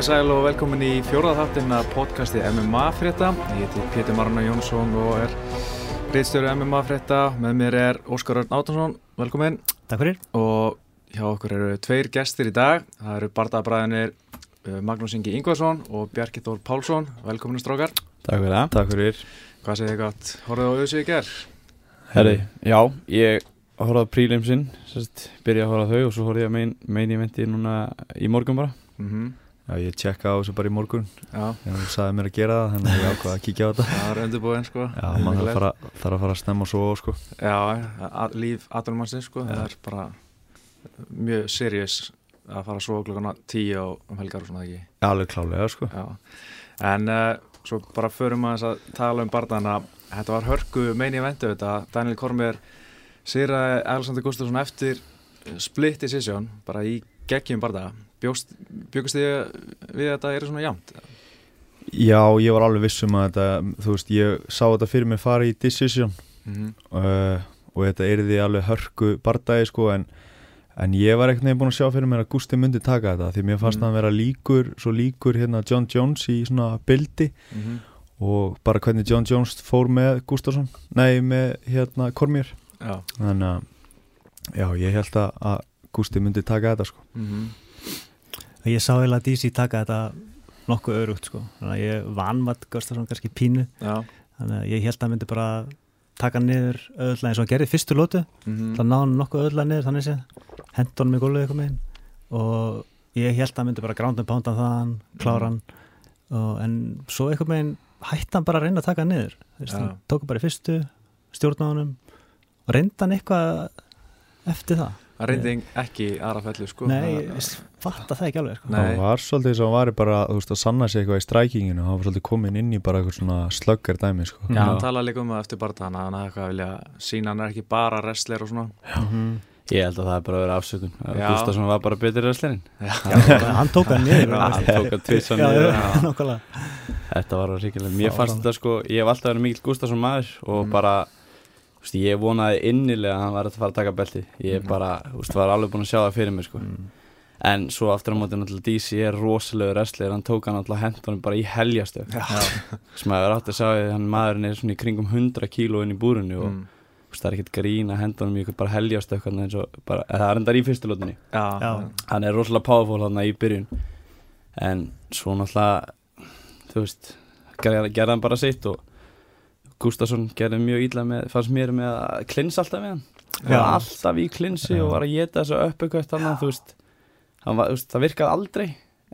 komið sæl og velkomin í fjóraðháttin að podcasti MMA frétta. Ég heiti Pétur Marna Jónsson og er reyðstjóru MMA frétta. Með mér er Óskar Örn Átansson, velkomin. Takk fyrir. Og hjá okkur eru tveir gestir í dag. Það eru bardabræðinir uh, Magnús Ingi Ingvarsson og Bjarki Þór Pálsson. Velkomin strókar. Takk fyrir það. Takk fyrir. Hvað segir þið gott? Hóruðu á auðvitað í gerð? Herri, já, ég horfði á prílimsinn, byrjaði að á þau og svo horfði ég að mein, mein í. Já, ég tjekka á þessu bara í morgun. Já. Þú sagði mér að gera það, þannig að ég ákvaði að kíkja á þetta. Það er undirbúinn sko. Já, maður þarf, þarf að fara að stemma svo sko. Já, að, líf aðlumannsins sko. Það er bara mjög serious að fara svo klukkana tíu á um helgar og svona ekki. Já, alveg klálega sko. Já, en uh, svo bara förum að að tala um barndana. Þetta var hörku meini eventu þetta. Daniel Kormér sýraði Alexander Gustafsson eftir split decision bara í geggjum barndaga. Bjókst þið við að þetta er svona jamt? Já, ég var alveg vissum að þetta, þú veist, ég sá þetta fyrir mig fara í decision Mm -hmm. uh, og þetta er því alveg hörku bardagi sko en, en ég var ekkert nefn búin að sjá fyrir mér að Gusti myndi taka þetta því mér fannst Mm. hann vera líkur, svo líkur hérna John Jones í svona bildi Mm -hmm. og bara hvernig John Jones fór með Gustafsson, nei með hérna Kormér Já. þannig að já, ég held að, að Gusti myndi taka þetta sko Mm -hmm. Ég sá eiginlega DC taka þetta nokkuð örugt sko. Þannig að ég vanmatt Gustafsson kannski pínu. Já. Þannig að ég held að hann myndi bara taka niður öðvöldlega eins og hann gerði fyrstu lótu. Mm -hmm. Það náði hann nokkuð öðvöldlega niður þannig sé. Hendt honum í gólfið eitthvað meginn. Og ég held að hann myndi bara gránda pánda þaðan, klára hann. Og, en svo eitthvað meginn hætti hann bara að reyna að taka hann niður. Þú veist, Já. hann tók hann bara í fyrstu, stjórna honum og reynda hann eitthvað eftir það. Það reyndi ekki aðra fellu sko. Nei, ég fatta það ekki alveg sko. Nei. það var svolítið að hann var bara þú veist, að sanna sig eitthvað í strækinginu hann var svolítið komin inn í bara eitthvað svona slöggar dæmi sko. Já, hann talaði líka um það eftir barndagana hann hafði eitthvað að vilja sína hann er ekki bara wrestler og svona Mhm. Ég held að það er bara að vera afsökun. Gustafsson var bara betur wrestlerinn. Já, hann tók hann niður hann tók að tvitsa Já, niður. Þetta var ríkilega. Mér fannst þetta sko, ég hef alltaf verið mikill Gustafsson maður og Mhm. bara, veist, ég vonaði innilega að hann var að fara að taka belti. Ég Mhm. bara, þú veist, var alveg búin að sjá það fyrir mig sko. Mm. En svo aftur á móti náttúrulega DC er rosalegu wrestler, hann tók hann náttúrulega hendunum bara í heljastu. Sem að vera átt að sjá að hann maðurinn er svona í kringum 100 kíló inn í búrinu og mm. veist, það er ekkert grín að henda honum í eitthvað bara heljastu eitthvað eins og bara, það er endar í fyrstu lótinni. Já, Já. hann er rosalega powerful hann í byrjun en svo náttúrulega þú veist gerði gerði hann bara sitt og Gustafsson gerði mjög ítla með fannst mér með að klinsa alltaf við hann Já. var alltaf í klinsi Já. og var að geta þessu að veist, hann var, þú veist það virkaði aldrei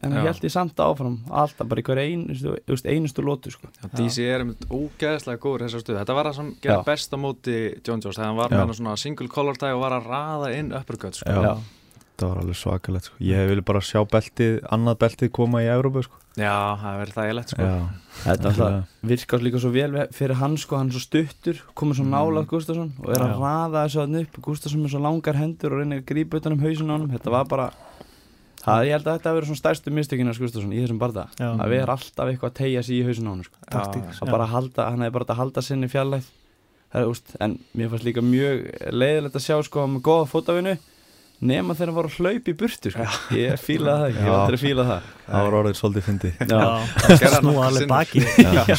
en hann held í samt áfram alltaf bara hverju einustu, þú veist, einustu lótu sko. Já, DC er einmitt ógeðslega góður þessar stuð Þetta var það sem gerði Já. best á móti John Jones þegar hann var Já. með svona single collar tag og var að raða inn uppercut sko. Það var alveg svakalegt sko. ég vil bara sjá beltið, annað beltið koma í Európa sko. Já, það verður þægilegt sko. já, þetta alltaf virkast líka svo vel ve- fyrir hann sko, hann er svo stuttur komur svo Mm. nálað Gustafsson og er að Já. raða þessu að upp Gustafsson með svo langar hendur og reynir að grípa utan um hausin á hann þetta var bara það, ég held að þetta hafi verið svona stærstu mistökina Gustafsson í þessum barða Já. að vera alltaf eitthvað að tegja sig í hausin á hann sko. að bara halda, hann hefði bara að halda sinni það er, úst, en mér fannst líka mjög leiðilegt að sjá sko með góða fótavinu nema þegar hann var að hlaupa í burtu sko. ég fílaði það ekki, ég Já. aldrei fílað það. Það var orðið svolítið fyndi snúa alveg baki.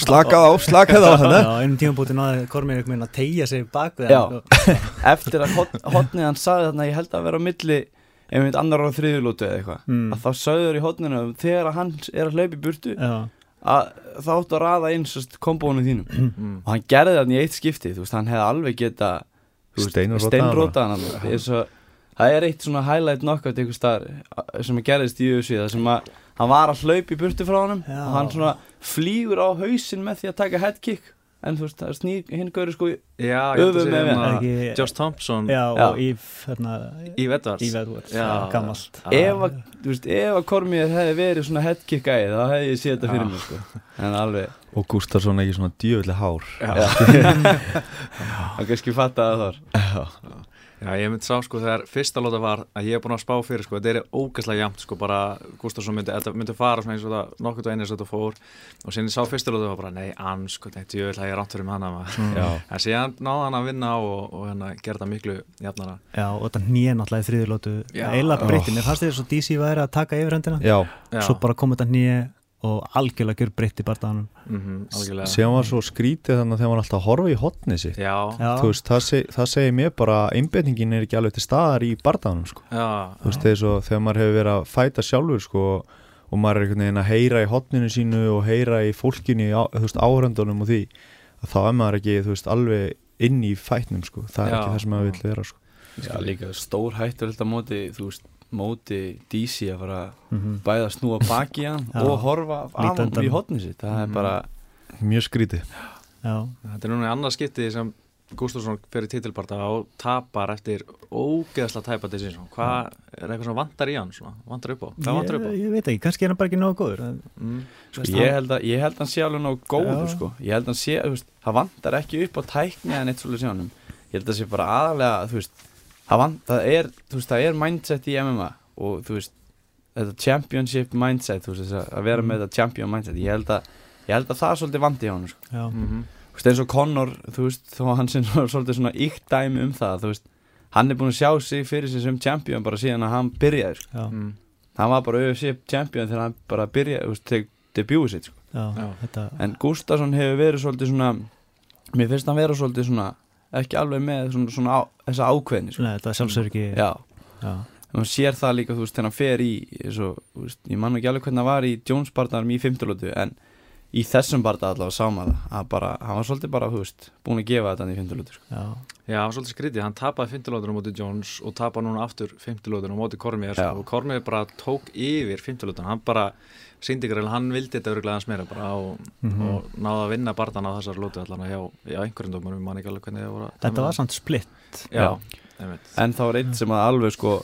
Slakað á, slakað á Já, einum tíma bútið náði Kormir veginn að tegja sig bak við Já. hann sko. eftir að hot, hotnið hann sagði þarna ég held að vera á milli einmitt annar á þriðulótu eða eitthvað. Mm. að þá sögður í hotninu þegar hann er að hlaupa í burtu Já, að þá áttu að raða einn kombónu þínum. Mm. og hann gerði það í eitt skipti þú veist, hann hefði alveg geta steinrótaðan Eins það er eitt svona highlight knockout einhver staðar sem gerðist í UFC það sem að hann var að hlaupa í burtu frá honum Já. og hann svona flýgur á hausinn með því að taka headkick. En þú veist, það snýr hinn gauri sko segja með mér. að ekki Josh Thompson. Já, Já. og Ív hérna, Eve Edwards. Gammalt ef að, þú veist, ef að Kormíð hefði verið svona headkick æði þá hefði ég séð þetta fyrir mig sko. en alveg, og Gustafsson ekki svona djöfulli hár. Já. það kannski fatta það þar. Já, ég myndi sá sko þegar fyrsta lóta var að ég er búin að spá fyrir sko, þetta er ógæslega jæmt sko, bara Gustafsson myndi, þetta myndi fara svona eins og það nokkurt og einu sem þetta fór og síðan ég sá fyrsta lóta og bara, nei, ann sko, þetta ég vil að ég rátt fyrir með hana maður. Já, en síðan náði hann að vinna og, og hérna gera það miklu jafnara. Já, og þetta nýja náttúrulega í þriðilótu Já. Eila Ó. breytti, mér fannst þér svo DC væri að taka yfir hendina já, Já, Svo bara kom þetta nýja og algjörlega gjör breytti barðanum mm algjörlega. sem var svo skrítið þannig að þegar hann alltaf að horfa í hotnið sitt Já, Já, Þú veist, það, seg, það segir mér bara einbetningin er ekki alveg til staðar í barðanum sko. já, Þú veist, þegar, svo, þegar maður hefur verið að fæta sjálfur sko, og maður er einhvern veginn að heyra í hotninu sínu og heyra í fólkinu, á, þú veist, áhröndunum og því að þá er maður ekki, veist, alveg inn í fætnum, sko. það er Já. ekki það sem maður vil vera sko. Já, líka stór hættur þetta móti, þú veist, móti DC að fara mhm. bæða að snúa baki hann og horfa af hann í hotni sitt. Það er Mhm. bara, mjög skrítið já, Þetta er núna í annað skipti sem Gustafsson fyrir titilbarta og tapar eftir ógeðsla tæpa decision. Hvað er eitthvað sem vantar í hann? Svona? Vantar upp á? Hvað vantar upp á? ég, ég veit ekki, kannski er hann bara ekki nógu góður Mm. sko, ég held að, ég held að hann sé alveg nóg góður, sko. Ég held að hann sé, þú veist, það vantar ekki upp á tækni en eitt svolítið sjónum. Ég held að það sé bara aðalega, þú veist, það, vant, það er, þú veist, það er mindset í MMA og, þú veist, þetta championship mindset, þú veist, að vera með þetta champion mindset. Ég held að, ég held að það er svolítið vandi í honum, sko. já, Mm Þú veist, eins og Conor, þú veist, þó að hann svona- svolítið svona ykt dæmi um það, þú veist, hann er búin að sjá sig fyrir sig sem champion bara síðan að hann byrjaði, sko. já, Mm. Hann var bara UFC champion þegar hann bara byrjaði, þú veist, þegar debutið sitt, sko. já, Já. þetta En Gustafsson hefur verið svolítið svona, mér finnst hann vera svolítið svona, ekki alveg með svona, svona á, þessa ákveðni, sko. Nei, þetta sjálfsörgi Já, já, og sér það líka, þú veist, þegar hann fer í, þú veist, ég man ekki alveg hvernig hann var í Jones barndarum í fimmtulótu, en í þessum barndag allavega sá maður það, að bara, hann var svolítið bara, þú veist, búin að gefa þetta hann í fimmtulótu, sko. já, Já, það var svolítið skrítið, hann tapaði 50 lótur á móti Jones og tapaði núna aftur 50 lótur á móti Kormier Já. sko, og Kormier bara tók yfir 50 lótur hann bara síndi ykkur, hann vildi þetta öruglega hans meira bara og, Mhm. og náði að vinna barðan á þessar lótu allan hjá, hjá einhverjum dómurum, mann ekki alveg hvernig það voru þetta var samt splitt Já, En það var einn sem að alveg sko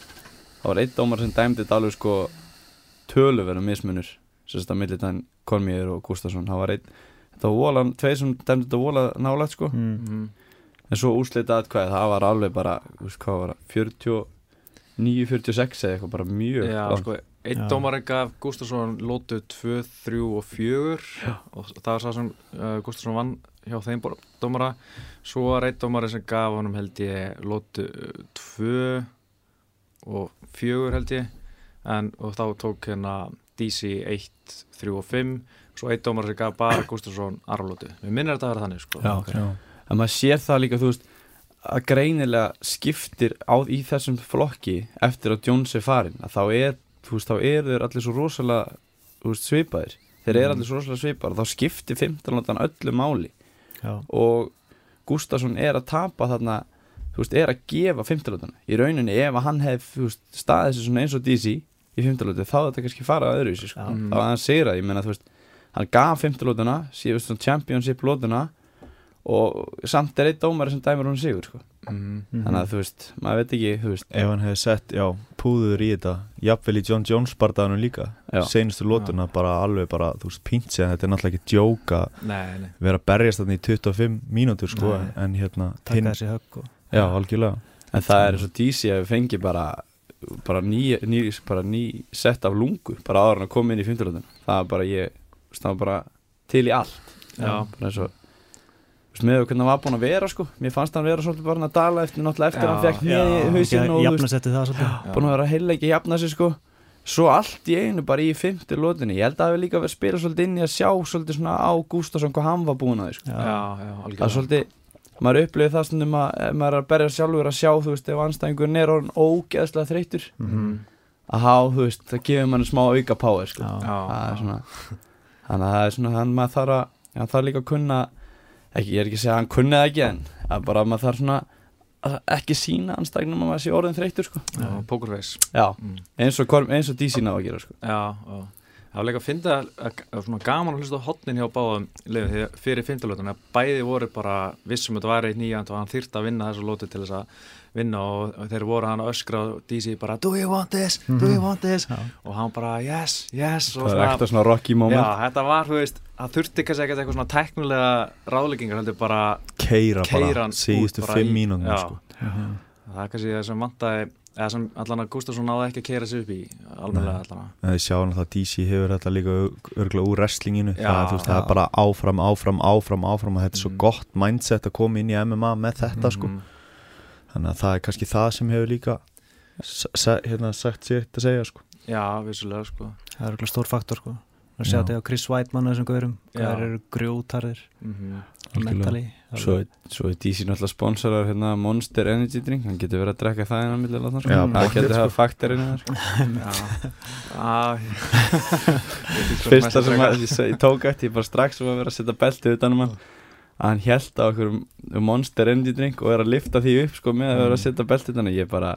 Það var einn dómar sem dæmdi þetta alveg sko Töluverðum mismunur Sérst að milli Kormíður og Gustafsson Það var einn Það var vola, tveir sem dæmdi þetta vola nálægt sko mm. mm. En svo úslita atkvæði, það var alveg bara þú veist hvað var það, 49, 46 eða eitthvað bara mjög Já, langt. sko, einn Já. dómarinn gaf Gustafsson lótu 2, 3 og 4 og það var það sem uh, Gustafsson vann hjá þeim dómara svo var einn dómarinn sem gaf honum held ég lótu 2 og 4 held ég en, og þá tók hérna DC 1, 3 og 5 svo einn dómarinn sem gaf bara Gustafsson arflótu, við minnir þetta að vera þannig sko. Já, ok. Já. En maður sér það líka, þú veist að greinilega skiptir á í þessum flokki eftir að Jones er farin að þá er, þú veist, þá er þeir allir svo rosalega, veist, svipaðir þeir eru Mm. allir svo rosalega svipaðir og þá skiptir 15 landan öllu máli já, og Gustafsson er að tapa þarna þú veist, er að gefa 15 landan í rauninni ef hann hef, þú veist, staðið sér svona eins og DC í 15 landan þá þetta kannski fara að öðru sko. Mm. þá að hann segir að, ég menna, þú veist hann gaf 15 lótuna, síðust svona championship lótuna og samt er einn dómari sem dæmur hún sigur sko. mm. Mhm. þannig að þú veist, maður veit ekki veist, ef hann hefði sett, já, púður í þetta jafnvel í John Jones bardaðanum líka já, seinustu lótuna bara alveg bara, þú veist, pínt sig þetta er náttúrulega ekki djóka Nei, nei vera að berjast þarna í 25 mínútur sko, Nei. en hérna hinn, þessi högg og, já, algjörlega en það er eins og DC að við fengi bara bara ný, ný, bara ný sett af lungu, bara áður en að koma inn í 15 lótuna, það er bara ég það var bara til í allt. Já, bara eins og með hvernig hann var búin að vera sko. Mér fannst hann vera svolítið bara að dala eftir náttúrulega eftir Já. hann fekk með í hausinn og þú veist, búin að vera heilegi að jafna sig sko. Svo allt í einu bara í fymti lótinni ég held að það hefur líka verið að spila svolítið inn í að sjá svolítið svona á Gustafsson hvað hann var búin að sko. já, já, það er svolítið maður upplifið það stundum að ef maður er að berja sjálfur að sjá þú veist ef anstæðingurinn er orðin ógeðslega þreytur Mhm. að há þú veist það gefur manni smá auka power sko. Já. Já, það er svona þannig að það er svona þannig að maður þarf að já, það er líka að kunna ekki, ég er ekki að segja að hann kunni það ekki en að bara maður þarf svona ekki sína anstæðingnum að maður sé orðin þreytur sko. já, mm. eins og, Korm- eins og DC ná að gera sko. Já, já. Það var líka að finna að, að svona gaman að hlusta á hotnin hjá báðum liðum því að fyrir fymtalótun að bæði voru bara vissum að þetta væri eitt nýjand og hann þyrfti að vinna þessu lóti til þess að vinna og, og þeir voru hann að öskra á DC bara do you want this, do you want this Já. og hann bara yes, yes og það er ekta svona rocky moment Já, þetta var, þú veist, það þurfti kannski ekkert eitthvað svona teknilega ráðleggingar heldur bara keira bara síðustu út bara 5 í- mínútur já. sko. það er kannski það sem vantaði eða sem allan að Gustafsson náði ekki að keira sig upp í almennilega allan að. En þið sjáum að DC hefur þetta líka örgulega úr wrestlinginu. Já, það, veist, það er bara áfram, áfram, áfram, áfram og þetta er svo Mm. gott mindset að koma inn í MMA með þetta sko. Mhm. þannig að það er kannski það sem hefur líka hérna, sagt sér að segja sko. Já, vissulega sko. Það er okkur stór faktor sko. Að sjá Já. þetta á Chris Weidmann og þessum gaurum. Hvað eru grjótarðir? Mm Algjörlega. Mentally Svo, er- svo er DC náttúrulega sponsorar hérna Monster Energy Drink. Hann getur verið að drekka það innan millir látna, sko. Það getur sko. hafa Ég Fyrsta sem að, ég, tók eftir Ég bara strax um að vera að setja beltið utan um hann. Að hann held á okkur Monster Energy Drink og er að lifta því upp sko með að vera að setja beltið utan ég bara,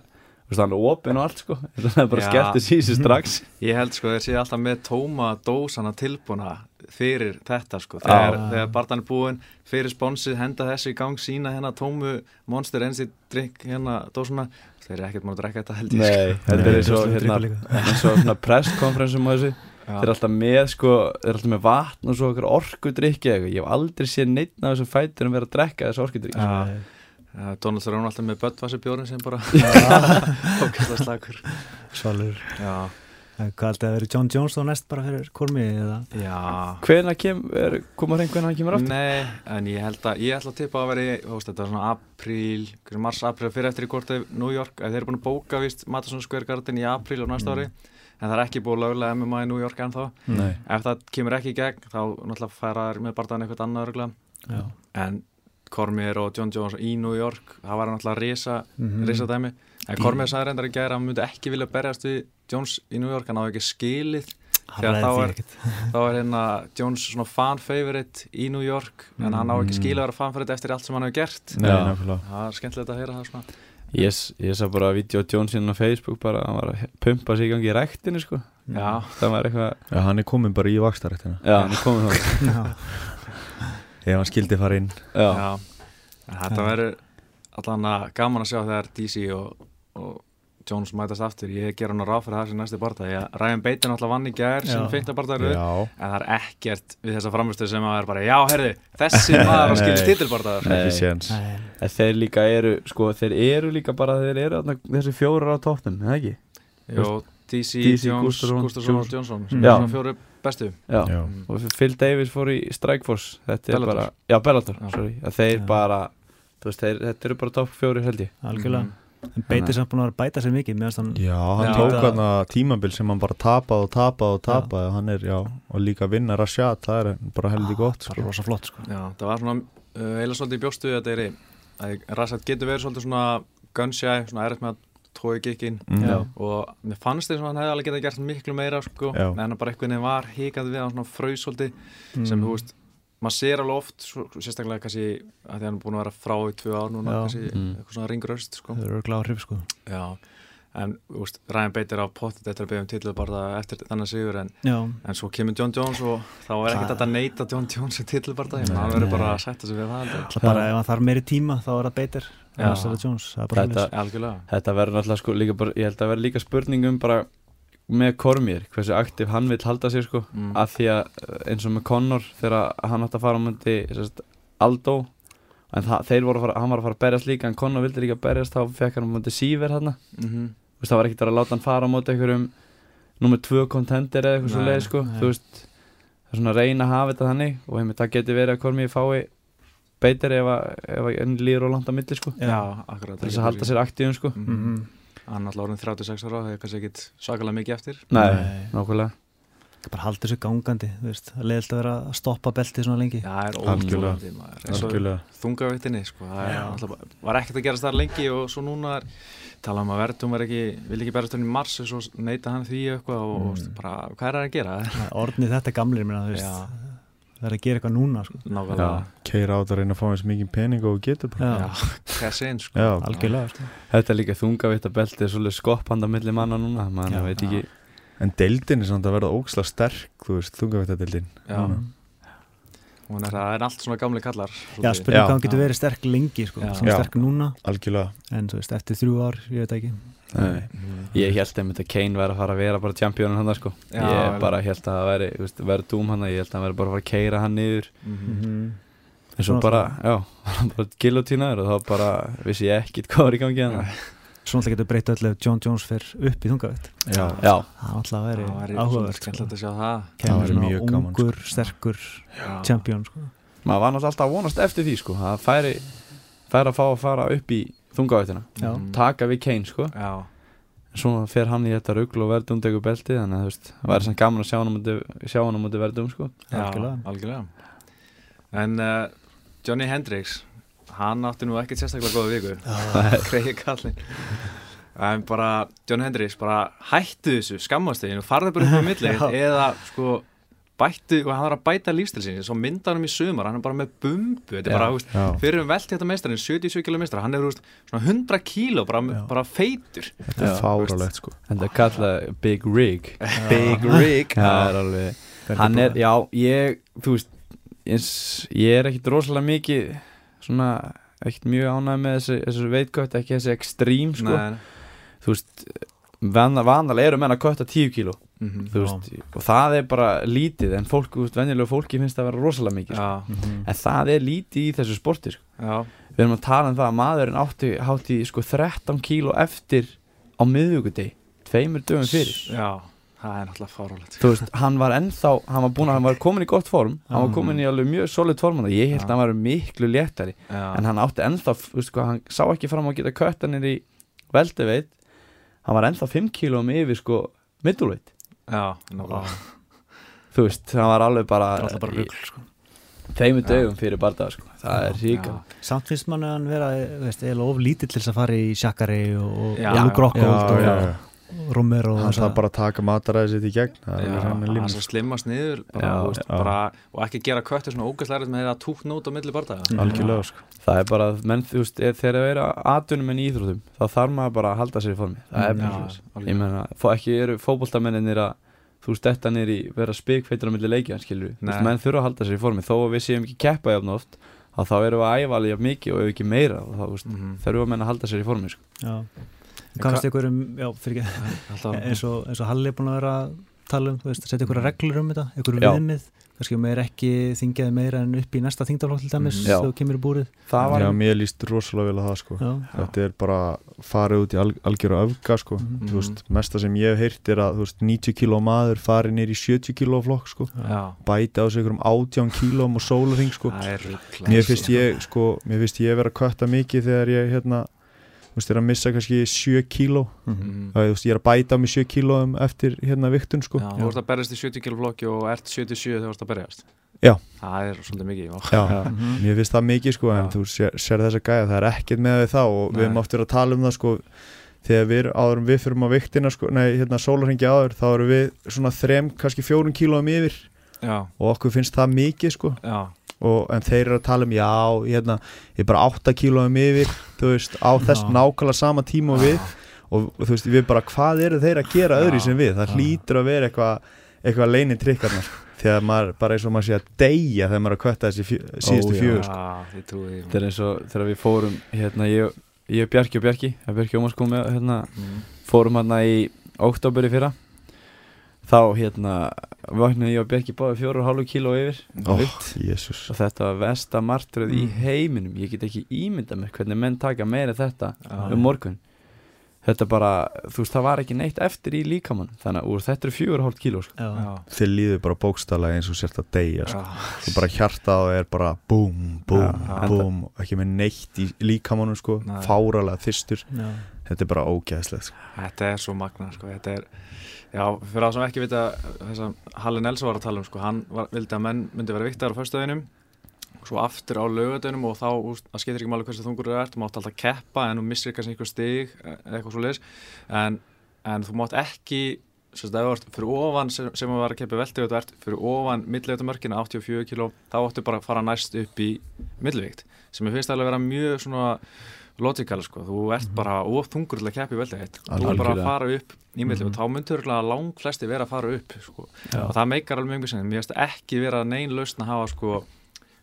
hann er opinn og allt sko það er bara Já. skellti sísu strax Ég held sko þeir séu alltaf með tóma dósana tilbúna fyrir þetta sko þegar, Já. þegar barðan er búinn fyrir sponsið henda þessu í gang sína hérna tómu Monster Energy drink hérna dósana þeir eru ekkert múin að drekka þetta held ég Nei, þetta er eins og hérna, líka. eins og svona presskonferensum og þessu sko. þeir eru alltaf með sko, þeir eru alltaf með vatn og svo okkur orkudrykki ég hef aldrei séð neitt af þessum fæturum vera að drekka þessu orkudrykki Já. Já, Donald Trump er alltaf með Böttvasi bjórin sem bara ógæsla slagur Svalur. Já, En Hvað haldið að vera John Jones þá næst bara fyrir Kormi eða? Já. Hvena kem, er, koma hrein hvernig hann kemur aftur? Nei, en ég held að ég ætla að tippa að vera í, þú veist, þetta var svona apríl, mars, apríl, fyrir eftir í kortið New York, að þeir eru búin að bóka vist Madison Square Garden í apríl á næsta ári en það er ekki búið lögulega MMA í New York ennþá. Nei. ef það kemur ekki í gegn þá náttúrulega færa þær með barðan eitthvað annað örgulega Já. en Cormier og John Jones í New York það var náttúrulega risa, Mhm. risa dæmi. En Cormier sagði reyndar í gæra að hann myndi ekki vilja berjast við Jones í New York hann á ekki skilið. Þegar þá er- ekkert. þá er hérna Jones svona fan favorite í New York en hann á ekki skilið að vera fan favorite eftir allt sem hann hefur gert. Nei, Já. nákvæmlega það er skemmtilegt að heyra það svona Ég, ég sá bara vídeo á Johnson á Facebook bara, hann var að pumpa sig í gangi í ræktinu sko. Já, það var eitthvað, Já, hann er komin bara í vakstarættina já, hann er Já. Ef hann skildi fara inn. Já, já. En þetta verður allan að gaman að sjá þegar DC og, og Jones mætast aftur. Ég ger hann að ráð fyrir það sem næsti barða ég, Ryan er náttúrulega vann í gær sem barða Já, en það er ekkert við þessa framhustu sem að er bara já, herði, þessi maður að skilja Nei. ekki séns. Þeir líka eru, sko, þeir eru líka bara, þeir eru þessi fjórar á tópnum, eða ekki? Jó, DC, DC, Jones, Gustafsson, og Jones. Johnson er svona fjóru bestu Já. Já. Og Phil Davis fór í Strikeforce, þetta er Bellator. bara, já, Bellator, Já. sorry, að þeir Já. bara, þú veist, þeir, þetta eru bara topp fjóri held ég. algjörlega Mhm. en Beitir samt búin að vera að bæta sér mikið hann Já, hann Já. tók hann tímabil sem hann bara tapaði og tapaði og tapaði og hann er, já, og líka vinna Rashad, það er bara heldur gott bara sko. rosa flott sko Já, það var svona uh, eila svolítið í bjóstu að þetta er að Rassat getur verið svolítið svona gunnshy, svona erfitt með að tói gikkin Mm. Og mér fannst þess að hann hefði alveg getað gert miklu meira sko, Já. en hann bara einhvern veginn var hikandi við hann svona fröð svolítið sem Mm. þú veist, maður sér alveg oft svo, sérstaklega kannski að því hann er búin að vera frá í tvö ár núna, Já. kannski Mm. eitthvað svona ringröst sko. þau eru gláð hrif sko Já, en veist, Ryan Bader á pottet eftir að beða um titlu bara eftir þannig sigur en, en svo kemur John Jones og þá er ekkert að neita John Jones í titlu bara það, Nei. hann verður bara að setja sig við það bara ef hann þarf meiri tíma þá er það Beitir Já. annars er það Jones það er bara Þetta- þetta, Algjörlega. Þetta verður náttúrulega sko líka bara, ég held að verður líka spurning um bara með Kormir, hversu aktiv hann vil halda sér sko, mm. að því að eins og með Connor þegar hann átti að fara á myndi sérst, Aldo en það, þeir voru að fara, hann var að fara að berjast líka en Connor vildi líka berjast, þá fekk hann á myndi Sýver hann, mm þú veist, það var ekkert að láta hann fara á móti einhverjum nummer tvö kontender eða eitthvað svo Nei, leið sko, þú veist það er svona að reyna að hafa þetta þannig og heim, það getur verið að Kormir fái beitir ef enn líður og langt á milli sko, Já, akkurat þess að halda sér aktífum sko. Mm Mhm. Hann er alltaf orðin 36 ára það er kannski ekkit svakalega mikið eftir. Nei. nákvæmlega Það bara haldur sér gangandi þú veist, það leiðilt að vera að stoppa beltið svona lengi Já, það er ótrúlega og þungavittinni sko. það er, alltaf, var ekkert að gerast þar lengi og svo núna er tala um að verðum er ekki vil ekki berast hann í mars og svo neita hann því eitthvað og Mm. mm. bara, hvað er það að gera? Orðnið þetta gamlir minna, þú veist það er að gera eitthvað núna sko. Keira á þetta að reyna að fá eins mikið pening og getur bara einn sko Já, algjörlega sko. Þetta er líka þungavitt að belti er svolítið skopphanda milli manna núna, mann veit ekki en deildin er samt að verða óksla sterk þú veist, þungavættadeildin Mm. er, það er allt svona gamli kallar Já, spurning hvað hann getur verið sterk lengi sko. Já. svona Já. sterk núna algjörlega en þú veist, eftir þrjú ár, ég veit ekki Nei. Mhm. Ég held einmitt að Kane væri að fara að vera bara championin hann sko. Já, Ég vel. bara held að það væri, þú veist, væri dúm hann ég held að hann væri bara að fara að keira hann niður Mhm. Mhm. en svo bara, já, bara gilotínaður og þá bara vissi ég ekkit hvað var í gangi hann Svo náttúrulega getur breytt öllu ef John Jones fer upp í þungavitt Já, Já, Það er alltaf að það væri áhugavert sko. skemmtilegt að sjá það væri svona mjög gaman, sko. ungur, sterkur Já. champion sko. maður var náttúrulega alltaf að vonast eftir því sko, það færi, færi að fá að fara upp í þungavættina Já. Mhm. taka við Kane sko Já, svo fer hann í þetta rugl og verðum tegur belti þannig að veist, það væri sem gaman að sjá hann á móti, sjá hann á móti verðum sko já, Algjörlega. algjörlega En uh, Johnny Hendricks hann átti nú ekkert sérstaklega góða viku. Kregi kallin En bara, John Hendricks, bara hættu þessu skammasteginu, farðu bara upp á milli Já. eða sko bættu, og hann var að bæta lífstil sinni, svo mynda hann um í sumar, hann er bara með bumbu, þetta er bara, Já, fyrir um velt þetta meistarinn, 77 kg meistar, hann er veist, svona 100 kíló, bara, bara feitur. þetta er fáralegt sko. En það er kallað Big Rig. Big Rig? Það er alveg hann er, já, ég, þú veist ég, ég er ekkit rosalega mikið svona, ekkit mjög ánægð með þessi, þessi veitkött, ekki þessi ekstrím sko, Nei, þú veist van, vanalega eru menn að kötta 10 kíló. Mhm, þú veist, og það er bara lítið en fólk, þú veist, venjulega fólki finnst það að vera rosalega mikið sko. Já, Mhm. en það er lítið í þessu sporti sko. við erum að tala um það að maðurinn átti hátti sko 13 kíló eftir á miðvíkudegi, tveimur dögum fyrir. Já, það er náttúrulega fárálegt. þú veist, hann var ennþá hann var, búin, að- hann var komin í gott form hann var Já. komin í alveg mjög solid form og ég held Já. að hann var miklu léttari Já, en hann átti ennþá, þú veist hvað, hann sá ekki fram á að geta köttanir í veldiveit hann var ennþá 5 kílóum yfir sko já, náttúrulega. þú veist, hann var alveg bara, bara rugl, sko. Já. dögum fyrir barða sko. það er ríka Já. Samt finnst mann að hann vera veist, eða of lítill til þess að fara í Shakari og Já, Luke já. Rockhold og og hann þarf bara að taka mataræði sitt í gegn er hann lína. svo slimmast niður bara, Já, veist, já. bara, og ekki gera köttu svona ógæslega með það túkn út á milli Mm. algjörlega sko það er bara, menn, þú veist, er, þegar það eru atvinnum en í íþróttum, þá þarf maður bara að halda sér í formi, það er Mm, alveg. ég meina, fó, ekki eru fótboltamenninir að þú veist, þetta niður í vera spikfeitur á milli leikja, skilur við, menn þurfa að halda sér í formi þó að við séum ekki keppa jafn oft þá þá erum við að æfa alveg mikið og ef ekki meira þá, Mhm. þurfa að menna að halda sér í formi sko. Finnst ykkur um, já, fyrir ekki Alltaf, eins og, eins og Halli er búin að vera að tala um, þú veist, að setja ykkur reglur um þetta ykkur Já. viðmið, kannski með er ekki þingjaði meira en upp í næsta þingdaflokk til dæmis. Já. þegar þú kemur í búrið. Það var já, mér líst rosalega vel að það sko. Já, þetta er bara farið út í al algjöru öfga sko. Mhm. þú veist, mesta sem ég hef heyrt er að þú veist, 90 kíló maður farið nýr í 70 kíló flokk sko. Já, bæti á sig ykkur um 18 kílóm og sólarring sko. Mér finnst ég sko, mér finnst ég vera að kötta mikið þegar ég hérna þú veist, er að missa kannski 7 kíló Mhm. það, þú veist, ég er að bæta á mig 7 kílóum eftir hérna viktun sko Já, þú ert að berjast í 70 kg flokki og ert 77 þegar þú ert að berjast Já. Það er svolítið mikið já. Já, Mhm. mér finnst það mikið sko en Já. þú sér, sér þessa gæja, það er ekkert með við þá og við Nei. erum oft verið að tala um það sko þegar við, áður en við fyrir á viktina sko, nei, hérna sólarhengi áður, þá erum við svona þrem, kannski fjórum kílóum yfir Já, og okkur finnst það mikið sko já, og, en þeir eru að tala um, já, hérna ég er bara 8 kílóum yfir þú veist, á þess Já. nákvæmlega sama tíma og við og þú veist, við bara, hvað eru þeir að gera öðru Já. sem við, það Já. hlýtur að vera eitthvað eitthvað leini trikkarnar þegar maður, bara eins og maður sé að deyja þegar maður er að kvötta þessi fjö, síðustu já. fjögur sko. já, þetta er eins og þegar við fórum hérna, ég, ég Bjarki og Bjarki Bjarki Ómars kom með, hérna, Mm. fórum hérna í oktober í fyrra þá hérna vaknaði ég og Bjarki báði fjóru og hálfu kíló yfir Ó, vikt. Jésús og þetta var versta martröð í Mm. heiminum ég get ekki ímyndað mér hvernig menn taka meira en þetta Já. um morgun þetta bara, þú veist það var ekki neitt eftir í líkamann þannig að úr þetta eru fjögur og hálft kíló sko. Þið líður bara bókstælega eins og sért að deyja sko. já, Svo bara hjartað og er bara búm, búm, Já. búm Ekki með neitt í líkamannum sko. Fáralega þyrstur Já. Þetta er bara ógæðslegt sko. Þetta er svo magna sko. Þetta er, já, fyrir það sem ekki vita þess að Halli Nelson var að tala um sko, hann var, vildi að menn myndi vera viktar á föstudeginum svo aftur á laugadeinum og þá, það skeitir ekki máli hversu þungur þú ert, þú mátt alltaf keppa en þú missir kannski einhver stig eða eitthvað svo leiðis en, en þú mátt ekki ert fyrir ofan sem, sem að vera að keppa velti og þú ert fyrir ofan millivetamörkina 84 kg, þá áttu bara að fara næst upp í millivikt sem ég finnst að vera mjög svona logical sko, þú ert bara of þungur til að keppa í velti þú er bara að fara upp í millivikt og þá myndur örugglega lang flesti vera að fara upp sko. og það meikar alveg mjög sem mér finnst ekki vera nein lausn að hafa sko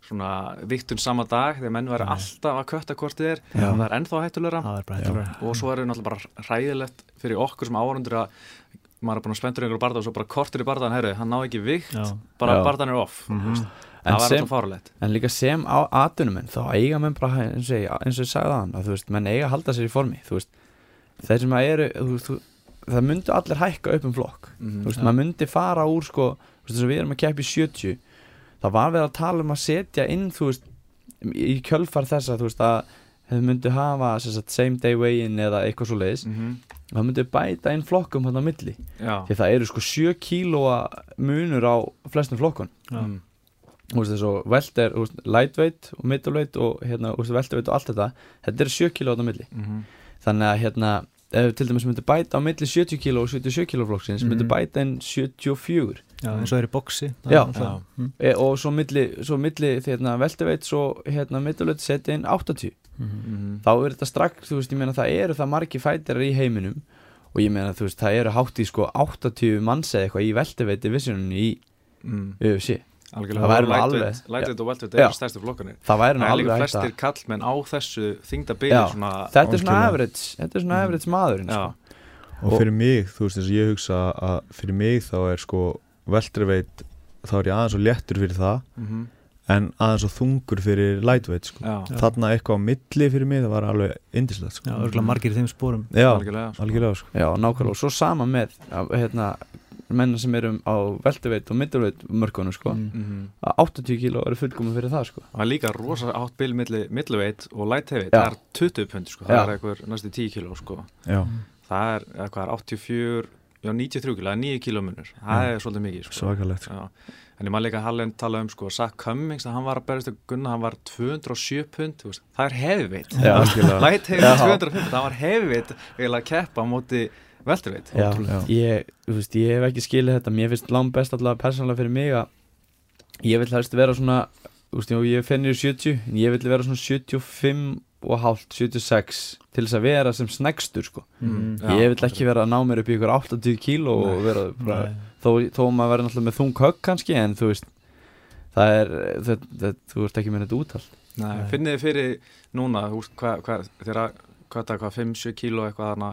svona viktun sama dag þegar menn Nei. alltaf að kötta hvort þið er Já. það er ennþá hættulegra. Og svo er það náttúrulega bara hræðilegt fyrir okkur sem áhörundur að maður er búin að spenntur einhverju barða og svo bara kortur í barðan, herru, hann ná ekki vikt Já. bara Já. barðan er off. Mm Mhm. En það var sem- En líka sem á atvinnumenn þá eiga menn bara eins og ég, eins og ég sagði það að þú veist, menn eiga að halda sér í formi þú veist, þeir sem að eru þú þú, það myndu allir hækka upp um flokk Mhm. þú veist, Já. maður myndi fara úr sko, þú veist, þess að við erum að keppa í 70 það var verið að tala um að setja inn þú veist, í kjölfar þessa þú veist, að þau myndu hafa sem sagt, same day weigh-in eða eitthvað svo leiðis Mhm. það myndu bæta inn flokkum hann á milli Já, því það eru sko 7 kílóa munur á flestum flokkun Já. Velter, lightweight og middleweight og hérna, velterweight og allt þetta þetta eru 7 kíló á milli Mhm. þannig að hérna, ef til dæmis myndi bæta á milli 70 kíló og 77 kíló flokksins Mhm. myndi bæta inn 74 Já, eins og er í boxi það Já. er náttúrulega- Mm. e, og svo milli, svo milli hérna, velterweight, svo hérna, middleweight setja inn 80 Mhm. Mhm. þá er þetta strax, þú veist, ég meina það eru það margi fætirar í heiminum og ég meina þú veist, það eru hátt í sko 80 manns eða eitthvað í velterweight divisioninu í Mm. UFC Algjörlega, Það væri nú lightweight- alveg- lightweight og welterweight Já. eru stærstu flokkanir það væri nú Það er alveg líka hægt flestir að kallmenn á þessu þingdabili þetta er svona average þetta er svona Mhm. average maðurinn sko. og Og- fyrir mig, þú veist þess að ég hugsa að fyrir mig þá er sko veltriveit, þá er ég aðeins og léttur fyrir það Mhm. en aðeins og þungur fyrir lightweight sko. þarna eitthvað á milli fyrir mig það var alveg indislegt sko. Já, örgulega margir í þeim spórum já, algjörlega sko. algjörlega sko. Já, nákvæmlega, og svo sama með hérna, menna sem eru á veltuveit og middleveit mörkunum sko. Mm. Mhm. að 80 kíló eru fullkomum fyrir það sko. Það er líka rosa átt bil milli middleweight og Já. það er 20 pund sko, það Já. er eitthvað næstu 10 kíló sko. já, það er eitthvað er 84 já 93 kíló, það er 9 kíló munur það er svolítið mikið sko. svakalegt sko. Já. en ég maður líka að Hallen tala um sko, Zach Cummings, að hann var að berjast að gunna hann var 207 pund, það er Já. light heavyweight Já. 205, það var heavyweight Já. Ég, ég hef ekki skilið þetta mér finnst langt best allavega persónulega fyrir mig að ég vil helst vera svona veist, ég fennir 70 en ég vil vera svona 75 og hálft 76 til þess að vera sem snegstur sko. Mm. Já. ég vil ekki vera að ná mér upp í ykkur 80 kíló og vera bara, þó, þó maður verður náttúrulega með þung högg kannski en þú veist það er, það, það, þú ert ekki með þetta útall Nei, finnið þið fyrir núna, hvað, hvað, hvað það, hvað, 5-7 kíló eitthvað þarna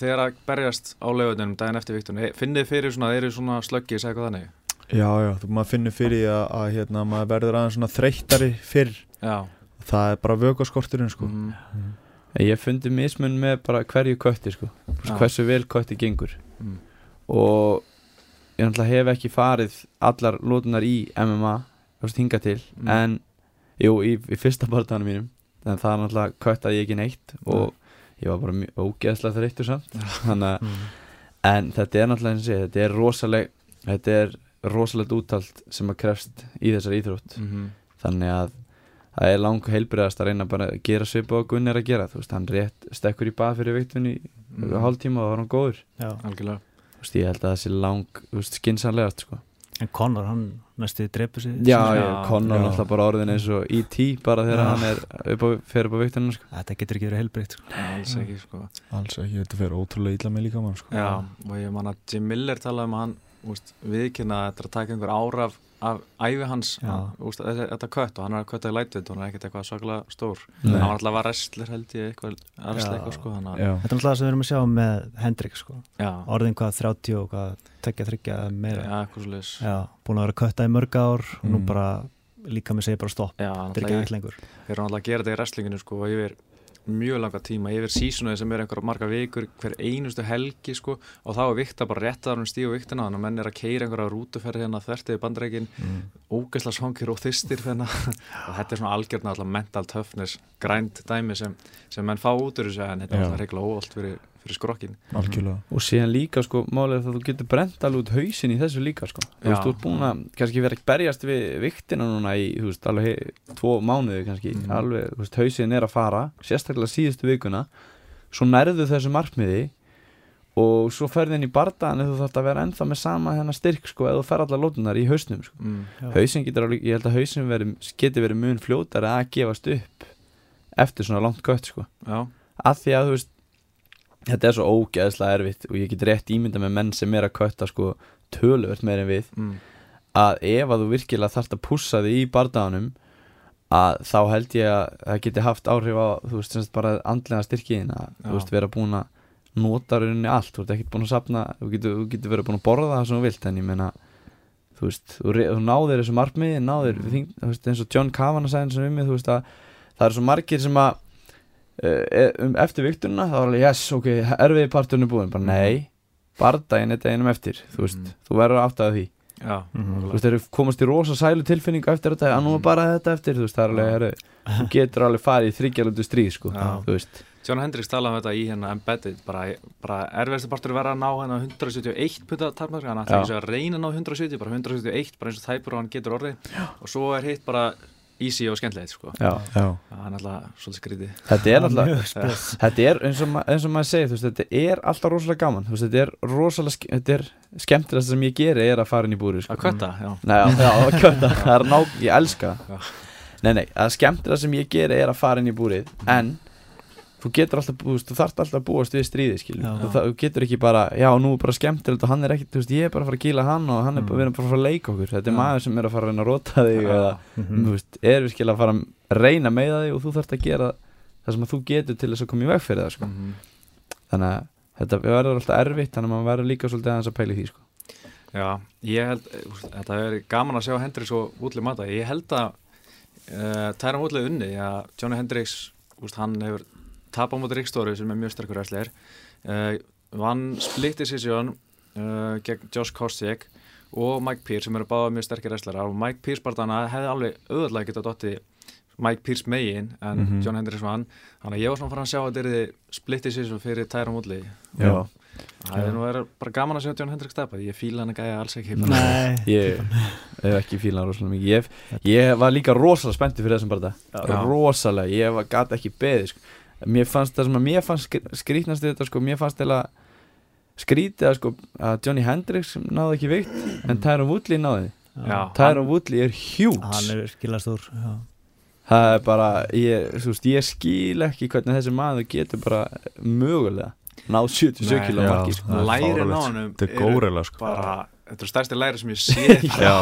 þegar að berjast á laugunum daginn eftir viktunni, finnið þið fyrir svona, þeir eru svona slöggis eitthvað þannig? Já, já, þú maður finnur fyrir að, að hérna, maður verður aðeins svona þreyttari fyrr. Já, það er bara vökaskorturinn sko. mm, ég hef fundið mismun með bara hverju kötti sko, hversu vel kötti gengur. Mm, og ég náttúrulega hef ekki farið allar lótunar í MMA hinga til, Mm. en jú, í, í fyrsta barndanum mínum. En það er náttúrulega köttaði ég ekki neitt. Og ég var bara mjög ógeðslega þreyttur samt. Þannig að, Mm. en þetta er náttúrulega eins og ég, þetta er rosaleg þetta er rosalegt úttalt sem að krefst í þessar íþrótt. Mm, þannig að það er lang heilbriðast að reyna bara að gera svipa og Gunni er að gera. Þú veist, hann rétt stekkur í bað fyrir viktunni í mm, hálftíma og það var hann góður. Já. algjörlega. Þú veist, ég held að það sé lang þú veist, skinsanlegast sko. En Conor, hann næstu dreipur sig já, Já, Conor alltaf bara orðin eins og E.T. bara þegar Já. hann er upp á, fer upp á viktunum sko. Þetta getur ekki verið helbriðt sko. alls ekki sko alls ekki, þetta fer ótrúlega illa með líka mann sko. Já, og ég man að Jim Miller talaði um hann viðkynna að þetta er að taka einhver ára af, af æfi hans úst, þetta, þetta kött og hann er að kötta í lætveit og hann er ekkert eitthvað svaklega stór. Nei. hann var alltaf að wrestler held ég eitthvað eitthvað sko já, Þetta er alltaf það sem við erum að sjá með Hendrik sko. já, Orðin hvað 30 og hvað tekja þryggja meira. Já, eitthvað Já, búin að vera að kötta í mörg ár og nú Mm. bara líka með segja bara stopp. Þetta er ekki hægt lengur. þeir eru alltaf að gera þetta í wrestlinginu sko og yfir mjög langa tíma yfir sísunaði sem er einhverja marga vikur hver einustu helgi sko. Og þá er vikta bara rétt að hann stíu viktina þannig að menn er að keira einhverja rútuferði hérna þvertiði bandreikin mm. ógeðsla svangir og þystir og þetta er svona algjörna alltaf mental toughness grænt dæmi sem, sem menn fá út úr þessu en þetta er alltaf regla óvalt fyrir, fyrir skrokkin algjörlega og síðan líka sko, málið er það að þú getur brent alveg út hausin í þessu líka sko. þú veist, þú ert búin að kannski vera að berjast við viktina núna í, þú veist, alveg tvo mánuði kannski, Mhm. alveg, þú veist, hausin er að fara sérstaklega síðustu vikuna svo nærðu þessu markmiði og svo ferði inn í bardaðan þú þarf að vera ennþá með sama hennar styrk sko, eða þú fer allar lótunar í hausnum sko. mm. Já. hausin getur alveg, ég held að hausin veri, getur verið mun fljótari að gefast upp eftir svona langt gött sko já, að því að þú veist þetta er svo ógeðslega erfitt og ég get rétt ímynda með menn sem er að kötta sko töluvert meir en við mm. að ef að þú virkilega þarft að pússa þig í bardaganum að þá held ég að það geti haft áhrif á þú veist semst bara andlega styrkiðin að þú veist vera búin að notar rauninni allt, þú ert ekkert búin að sapna þú getur, þú getur verið búin að borða það sem þú vilt en ég meina þú veist, þú, þú náðir þessu markmiði, náðir Mm. þing, þú veist, eins og John Kavanagh sagði sem um mig, þú veist að það eru svo margir sem að um, eftir viktununa, þá er alveg, yes, ok erfiði parturinn er búin, bara nei bardaginn er deginum eftir, þú veist Mm. þú verður átt að því, Já, Mhm. þú veist, þeir eru komast í rosa sælu tilfinningu eftir þetta, að nú er bara þetta eftir. Þú veist, það er alveg, heru, þú getur alveg farið í þryggjalöndu stríð, sko, Já. þú veist. John Hendricks talaði um þetta í hérna Embedded bara, bara erfiðasti partur er verið að ná hérna 171 punta tarmarka hann Já. ekki að reyna að ná 170 bara 171 bara eins og tæpur og hann getur orðið. Og svo er hitt bara easy og skemmtilegt sko. Já. Já, það er alltaf svolítið skrítið þetta er alltaf Þetta er eins og, eins og maður segir, þú veist, þetta er alltaf rosalega gaman, þú veist, þetta er rosalega, þetta er skemmtilegast sem ég geri er að fara inn í búri, sko. að kvötta, já Nei, já, já, að kvötta, það er ná, ég elska. Nei, nei, að skemmtilegast sem ég geri er að fara inn í búrið, en þú getur alltaf, þú þú þarft alltaf að búast við stríði, Já. þú, þú getur ekki bara, já, nú er bara skemmtilegt og hann er ekki, þú veist, ég er bara að fara að gíla hann og hann er bara, Mm. við erum bara að fara að leika okkur, þetta er Já. maður sem er að fara að reyna að rota þig Já. eða, Mhm. þú veist, er virkilega að fara að reyna með þig og þú þarft að gera það sem að þú getur til þess að koma í veg fyrir það, sko Mhm. þannig að þetta verður alltaf erfitt þannig að maður verður líka svolítið aðeins að pæla í því sko. Já, ég held, eh, þetta er gaman að sjá Hendricks og Woodley mata. Ég held að uh, Tyron Woodley unni, að Johnny Hendricks, úst, hann hefur tap á móti Ríkstóri sem er mjög sterkur wrestler. Uh, vann split decision uh, gegn Josh Kostick og Mike Pierce sem eru báða mjög sterkir wrestlerar og Mike Pierce bara þannig hefði alveg auðvitað getað dotti Mike Pierce megin en Mhm. John Hendricks vann. Þannig að ég var svona farin að sjá að þetta er split decision fyrir Tyron Woodley. Já. Það er nú verið bara gaman að sjá John Hendricks tapa. Ég fíla hann að gæja alls ekki. Nei, ég hef ekki fílað rosalega mikið ég, ég var líka rosalega spenntið fyrir þessum bara Já. rosalega, ég var gæti ekki beðið sko. Mér fannst það sem að mér fannst skr- skrýtnast við þetta sko, mér fannst eða skrýtið að sko að Johnny Hendricks náði ekki veikt en Tyron Woodley náði. Tyron Woodley er hjúts hann er já. það er bara, ég, veist, ég skil ekki hvernig þessi maður getur bara mögulega náð 77 Nei, kilo marki sko. Það lærin á Þetta er górela sko bara, þetta er stærsti læri sem ég sé Já.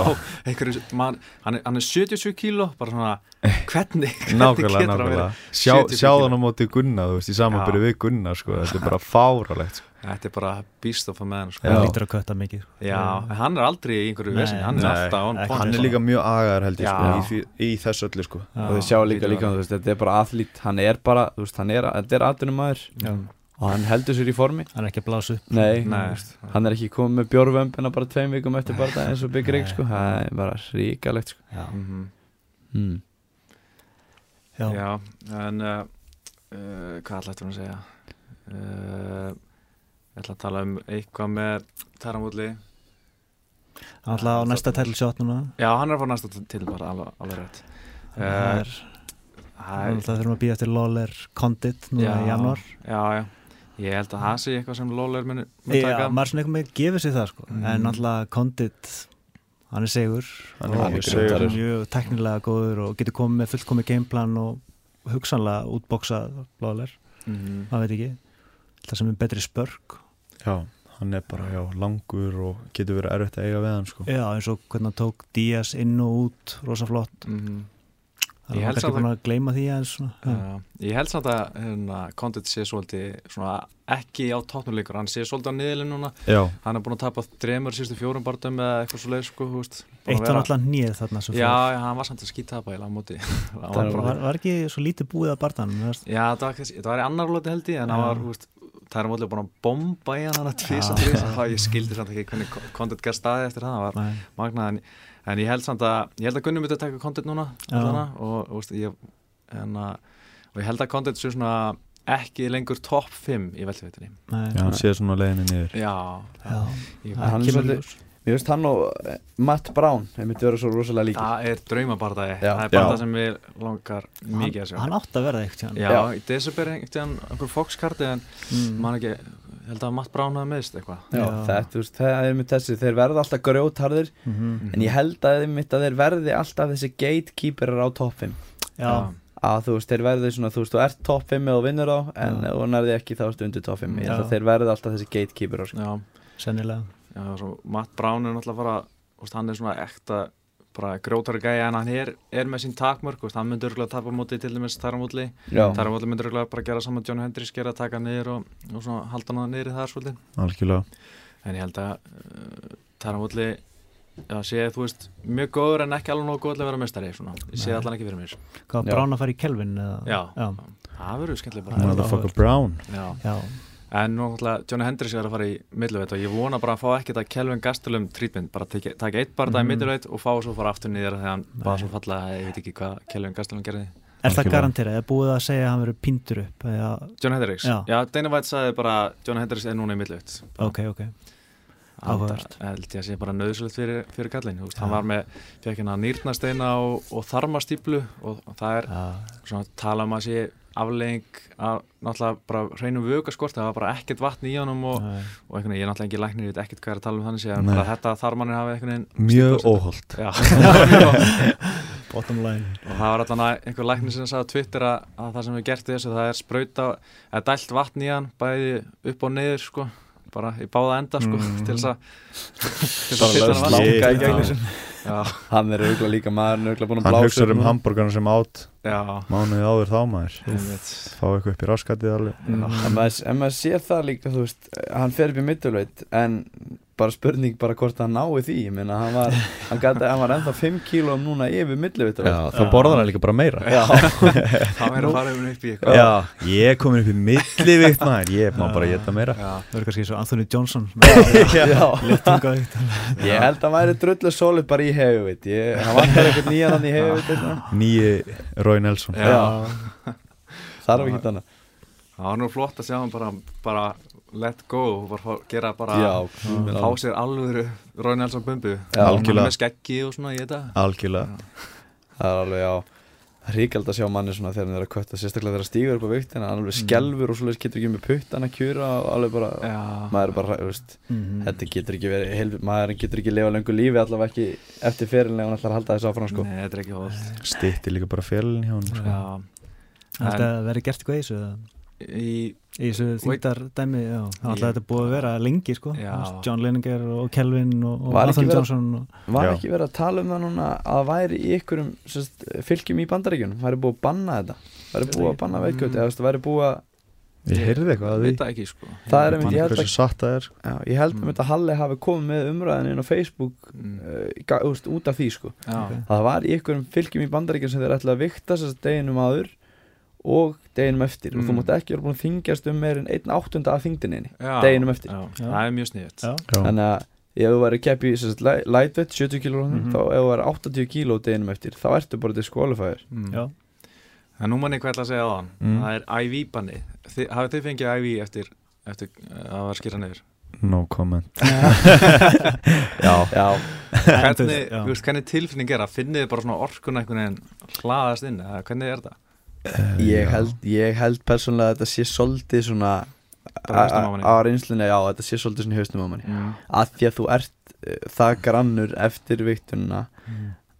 einhverju, man, hann, er, hann er 77 kíló bara svona, hvernig, hvernig getur hann verið Sjá, 70 Sjáðan á móti Gunna, þú veist, í samanbyrju Já. við Gunna sko, þetta er bara fáralegt sko. þetta er bara beast of a man sko. hann Já. lítur að kötta mikið já, en hann er aldrei í einhverju Nei, vesin, hann er point, Hann er sko. líka mjög agaðar held ég Já. sko, í, í þessu öllu sko Já. og þið sjá líka líka, þetta er bara athlít hann er bara, þú veist, hann er, þetta er atvinnumæður Já. Og hann heldur sér í formi hann er ekki að blása upp nei, Nei. þú hann er ekki komið með bjórvömbina bara tveim vikum eftir bara eins og Big Rig Nei. sko, það er bara ríkalegt sko. já, Mhm. mm. já. já, en uh, uh, hvað ætla eftir að segja uh, ég ætla að tala um eitthvað með Taramúli hann ætla á næsta title shot núna já, hann er fá næsta bara alveg, alveg rétt það er það það þurfum að býja eftir Lawler Condit núna í januar já, já, ég held að það sé eitthvað sem Lawler muni muni Já, taka maður svona eitthvað með gefið sér það sko Mm. en náttúrulega Condit hann er segur Hann er mjög mjög segur. mjög teknilega góður og getur komið með fullkomið gameplan og hugsanlega útboksa Lawler, Mhm. maður veit ekki það sem er betri spörk Já, hann er bara já, langur og getur verið erfitt að eiga við hann sko já, eins og hvernig hann tók Díaz inn og út rosa flott Mhm. Það er kannski búin að gleyma því aðeins svona. Já, ég held samt að hérna, Condit sé svolítið svona, ekki á tóknuleikur, hann sé svolítið á niðurlinn núna. Já, hann er búin að tapa þremur sístu fjórum barndum eða eitthvað svo leið sko, að eitt var náttúrulega nýð þarna Já, já, hann var samt að skítapa í móti. Hann Það var var, var ekki svo lítið búið að barðan Já, það var, þetta var í annar lóti held ég en hann var, veist, það er mótilega búin að bomba í hann að tvisa Já. tvisa þá ég skildi samt ekki hvernig Condit gæst staði eftir það, það var magnað en, ég held samt að, ég held að Gunni myndi að taka Condit núna og, og, veist, ég, en, að, og ég held að Condit sé svona ekki lengur topp 5 í veltvitinni já hann sé svona á leiðinni niður. Já, já, ég, hann er kemur svolítið- mér finnst hann og eh, Matt Brown þeir myndi vera svo rosalega líki það er draumabardaði það er bardaði sem við langar mikið að sjá. hann átt að verða eitt Já, Já. í desember einhvern einhver Fox-karti en mm. man ekki, ég held að Matt Brown hafi meðist eitthvað. Já, þú veist, það er með þessi, þeir verða alltaf grjótharðir mm en ég held að mitt að þeir verði alltaf þessi gatekeeperar á toppin já, að þú veist, þeir verði svona, þú veist, þú ert topp 5 og vinnur á, en þú nærði ekki þá ertu undir topp 5, ég held að þeir verði alltaf þessi gatekeeperar sko. Já, sennilega. Já svo Matt Brown er náttúrulega bara, hann er svona ekta bara grótari gæja en hann er, er með sín takmörk og hann myndur örgulega tapa móti til dæmis Taramóli Taramóli myndur örgulega bara gera saman Johnny Hendricks gera að taka hann niður og, og svona halda hann niður í það svolítið. Algjörlega. En ég held að uh, Taramóli já, sé, þú veist, mjög góður en ekki alveg nógu góð til að vera mestari svona. ég sé allan ekki fyrir mér. Hvað. Brown að fara í Kelvin eða? Já. Já, það verður skemmtilega bara Motherfucker Brown En nú náttúrulega Johnny Hendricks er að fara í middleveit og ég vona bara að fá ekkert að Kelvin Gastelum trítmynd, bara taka taka eitt barða í Mhm. middleveit og fá svo fara aftur niður þegar hann bara svo falla, ég veit ekki hvað Kelvin Gastelum gerði. Er það garanterað? Er búið að segja að hann verið píndur upp? Eða, Johnny Hendricks? Já. Já, Dana White sagði bara Johnny Hendricks er núna í middleveit. ok, ok Áhugavert. Það held ég að sé bara nöðsulegt fyrir, fyrir kallin, þú veist, hann var með, fekk hérna nýrnasteina og, og þarmastýplu og það er Já, svona tala um að sé aflegging af náttúrulega bara hreinum vökaskort, það var bara ekkert vatn í honum og, og einhvern veginn, ég er náttúrulega ekki læknir, ég veit ekkert hvað er að tala um þannig séðan, bara þetta þarmannir hafi einhvern veginn Mjög óholt. Bottom line. Og það var allan að einhver læknir sem sagði á Twitter að, að það sem við gert í þessu, það er sprauta eða dælt vatn í hann, bæði upp og niður sko, bara í báða enda sko, Mm. til þess að til þess að hann gegnum Já. sig. Já, hann er auðvitað líka maður, auðvitað búin að Hann blása hugsaður um núna. hambúrgarna sem átt já, mánuði áður þá maður. Fá eitthvað upp í raskatið alveg. En maður, en maður sér það líka, þú veist, hann fer upp í middleveit en bara spurning bara hvort hann nái því, ég meina hann var, hann, gæti, hann var ennþá 5 kílóum núna yfir Já, þá borðar hann líka bara meira. Já, það að fara um upp í eitthvað. Já, ég er komin upp í millivikt maður. Ég má bara geta meira. Já, Það verður kannski svo Anthony Johnson. Já. Ég held að hann væri drullu sólið bara í hefuveit Ég, hann vantar eitthvað nýjan hann í hefuveit Nýji Rói Nelson. Já. Þarf ekki þannig það var nú flott að sjá hann bara, bara let go og bara gera bara Já, fá sér alvöru Rói Nelson bumbu með skeggi og svona í þetta. Algjörlega. Það er alveg, já. Ríkald að sjá manni svona þegar hann er að kvötta Sérstaklega þegar hann stígur upp á viktina Hann alveg skelfur og svoleiðis getur ekki með puttan að kjura Og alveg bara, Já, maður er bara, veist Mhm. Þetta getur ekki verið, heil, maður getur ekki lifa lengur lífi allavega ekki eftir fyrirlega hann ætlar að halda þessu áfram sko. nei, þetta er ekki hóð Stitti líka bara félin hjá hann sko. Já, Þetta verður gert eitthvað í þessu eða? Í, Í þessu þýndar dæmi, já. Er þetta búið að vera lengi, sko. Já. John Lenninger og Kelvin og, og Anthony Johnson og, Var Já. ekki verið að tala um það núna að væri í ykkurum sérst, fylgjum í bandaríkjunum? Væri búið að banna þetta? Væri búið að banna veitkjöld Mm. væri búið að Ég heyrði eitthvað að því. sko. Það er Ég- einmitt, ég held Hversu satt það er sko. já, ég held Mm. þetta að Halli hafi komið með umræðin inn á Facebook Mm, uh, út af því sko. Já, Ok. að það var í ykkurum fylgjum í bandaríkjunum sem þeir ætla að vikta sérst deginum áður og deginum eftir og þú Mm. mátt ekki vera búin að þingjast um meir en einn áttunda af þingdinni já, Deginum eftir. já, Já. Það er mjög Já. þannig að ef þú væri keppi í lightweight 70 kg Mhm. þá ef þú væri 80 kg deginum eftir þá ertu bara disqualifier mm. já En nú manni hvað ég ætla að segja á hann Mm. Það er IV-banni Þi, Hafið þið fengið IV eftir, eftir uh, að var skýra niður No comment já, já. Hvernig, Já. þú veist, hvernig tilfinning er að finnið bara svona orkun einhvern veginn hlaðast inn hvernig er það? Ég, held, ég held persónulega að þetta sé svolítið svona á á reynslunni, já, þetta sé svolítið svona í haustum á manni. Mm. að því að þú ert uh, það grannur eftir viktununa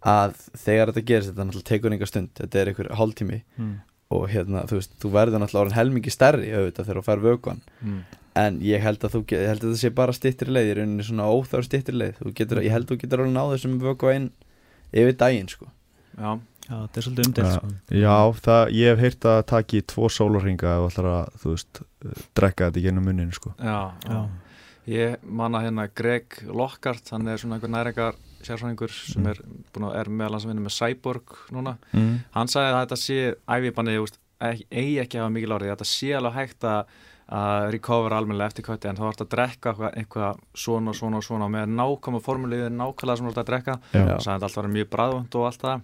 að þegar þetta gerist þetta náttúrulega tekur einhver stund, þetta er einhver hálftími. Mm. og hérna, þú veist, þú verður náttúrulega orðin helmingi stærri auðvitað þegar þú fær vökuan Mm. en ég held að þú, get- ég held að þetta sé bara stittri leið, í rauninni svona óþár stittri leið. Þú getur, ég held að þú getur alveg náð þessum vöku inn yfir daginn, sko. Já, Já, þetta er svolítið umdelt, sko. já það, ég hef heyrt að taki tvo sólarringa og ætlar að, þú veist, drekka þetta í gennum munnin, sko. já, Já, Ég manna hérna Greg Lockhart, hann er svona einhver næringar sérfræðingur sem Mm. er, búin að, er meðal hans að vinna með Cyborg núna. Mm. hann sagði að þetta sé æfibannið, þú veist, ekki- eigi ekki að hafa mikil árið, þetta sé alveg hægt að að recovera almennilega eftir kötti en þá vart að drekka eitthvað, svona og svona og svona og með nákvæma formulíðu nákvæmlega sem þú vart að drekka. Sagði að þetta alltaf var mjög bræðvönd og allt það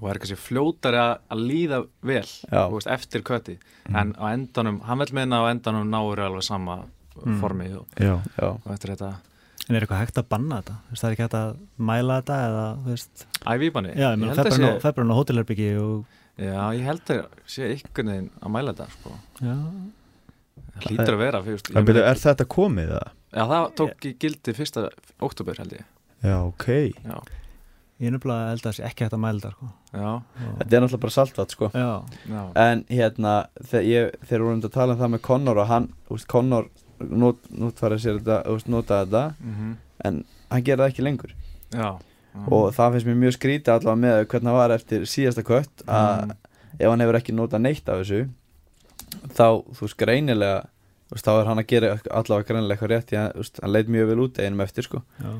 og er kannski fljótari að, að líða vel veist, eftir kötti Mm. en á endanum, hann vil minna á endanum náur alveg sama Mm. formi og, Já, já, og eftir þetta En er eitthvað hægt að banna þetta? Þú veist, Það er ekki hægt að mæla þetta eða, þú veist æfibannið, Já, ég meina, held að februn sé á, hótelherbyggi og já, ég held að sé einhvern veginn að mæla þetta sko. Já, það hlýtur að vera fyrst, en byrju, er þetta komið það? Já, það tók í gildi fyrsta oktober held ég Já, ok. Já, ég er nefnilega held að það sé ekki hægt að mæla þetta, sko. Já, þetta er náttúrulega bara saltvat, sko. Já, já. En hérna, þegar, ég, þegar vorum að tala um það með Connor og hann, þú veist, Connor not, notfæra sér þetta, þú veist, nota þetta mm en hann gerir það ekki lengur. Já, og það finnst mér mjög skrítið allavega með hvernig það var eftir síðasta kött að ef hann hefur ekki notað neitt af þessu þá, þú veist, greinilega þá er hann að gera allavega greinilega eitthvað rétt því að hann leit mjög vel út einum eftir sko. Já.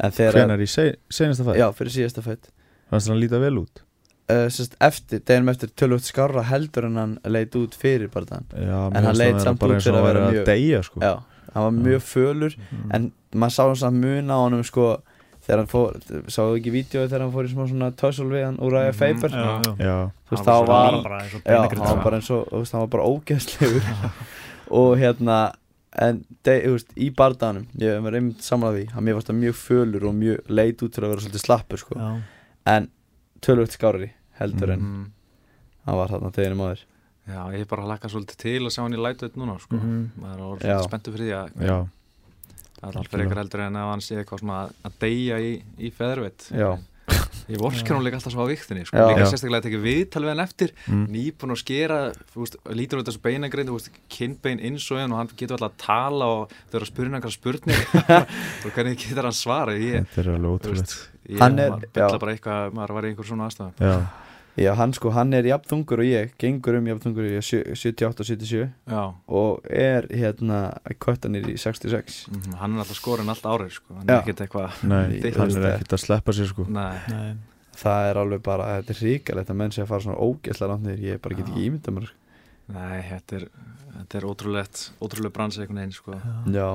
Hvenar í se senasta fætt? já, fyrir síðasta fætt Fannst hann líta vel út? uh, sérst, eftir, deginum eftir tölvögt skarra heldur en hann leit út fyrir bara þann Já, En hann leit samt bara út fyrir að hann vera mjög- deyja sko já, hann var mjög fölur Mm. en maður sá hann samt mun á honum sko þegar hann fór, sáðu ekki vídeo þegar hann fór í smá svona tussle við hann úr ræða Mhm. Faber Já, þú veist, Hann þá var var svo bara eins og Já, hann var sko. bara eins og, þú veist, hann var bara ógeðslegur og hérna en de, veist, í bardaganum ég er einmitt samanlega því, hann mér varst það mjög fölur og mjög leit út til að vera svolítið slappur sko. Já. en tölvögt skárari heldur en Mm. hann var þarna þeginum áður Já, ég er bara að lakka svolítið til að sjá hann í lætu núna sko. Mhm. maður er orðið spenntur fyrir því að já, það er alltaf eitthvað heldur en að hann sé eitthvað svona að deyja í, í feðurveit Já. Ég vorskar hún líka alltaf svo á viktinni sko. Líka Já. sérstaklega að tekja viðtal við hann eftir. Mm. nýbúin að skera þú veist, lítur út þessu veist, kinnbein eins og hann og hann getur alltaf að tala og þau eru að spyrja hann einhverja spurning og hvernig getur hann svara ég, þetta er alveg veist, ég er- bylla bara eitthvað maður var í einhver svona aðstæða Já, hann sko, hann er jafnþungur og ég gengur um jafnþungur í 78 og 77 Já, og er hérna köttanir í 66 mhm, hann er alltaf skorinn allt árið sko. hann Já. er ekkert eitthvað nei, hann er ekkert að sleppa sér sko Nei, Nei. það er alveg bara, þetta er ríkalegt að menn sé að fara svona ógeðslega langt niður, ég bara get ekki Já. ímyndað mér sko. nei, þetta er þetta er ótrúlegt, ótrúlega bransi einhvern veginn sko. Já.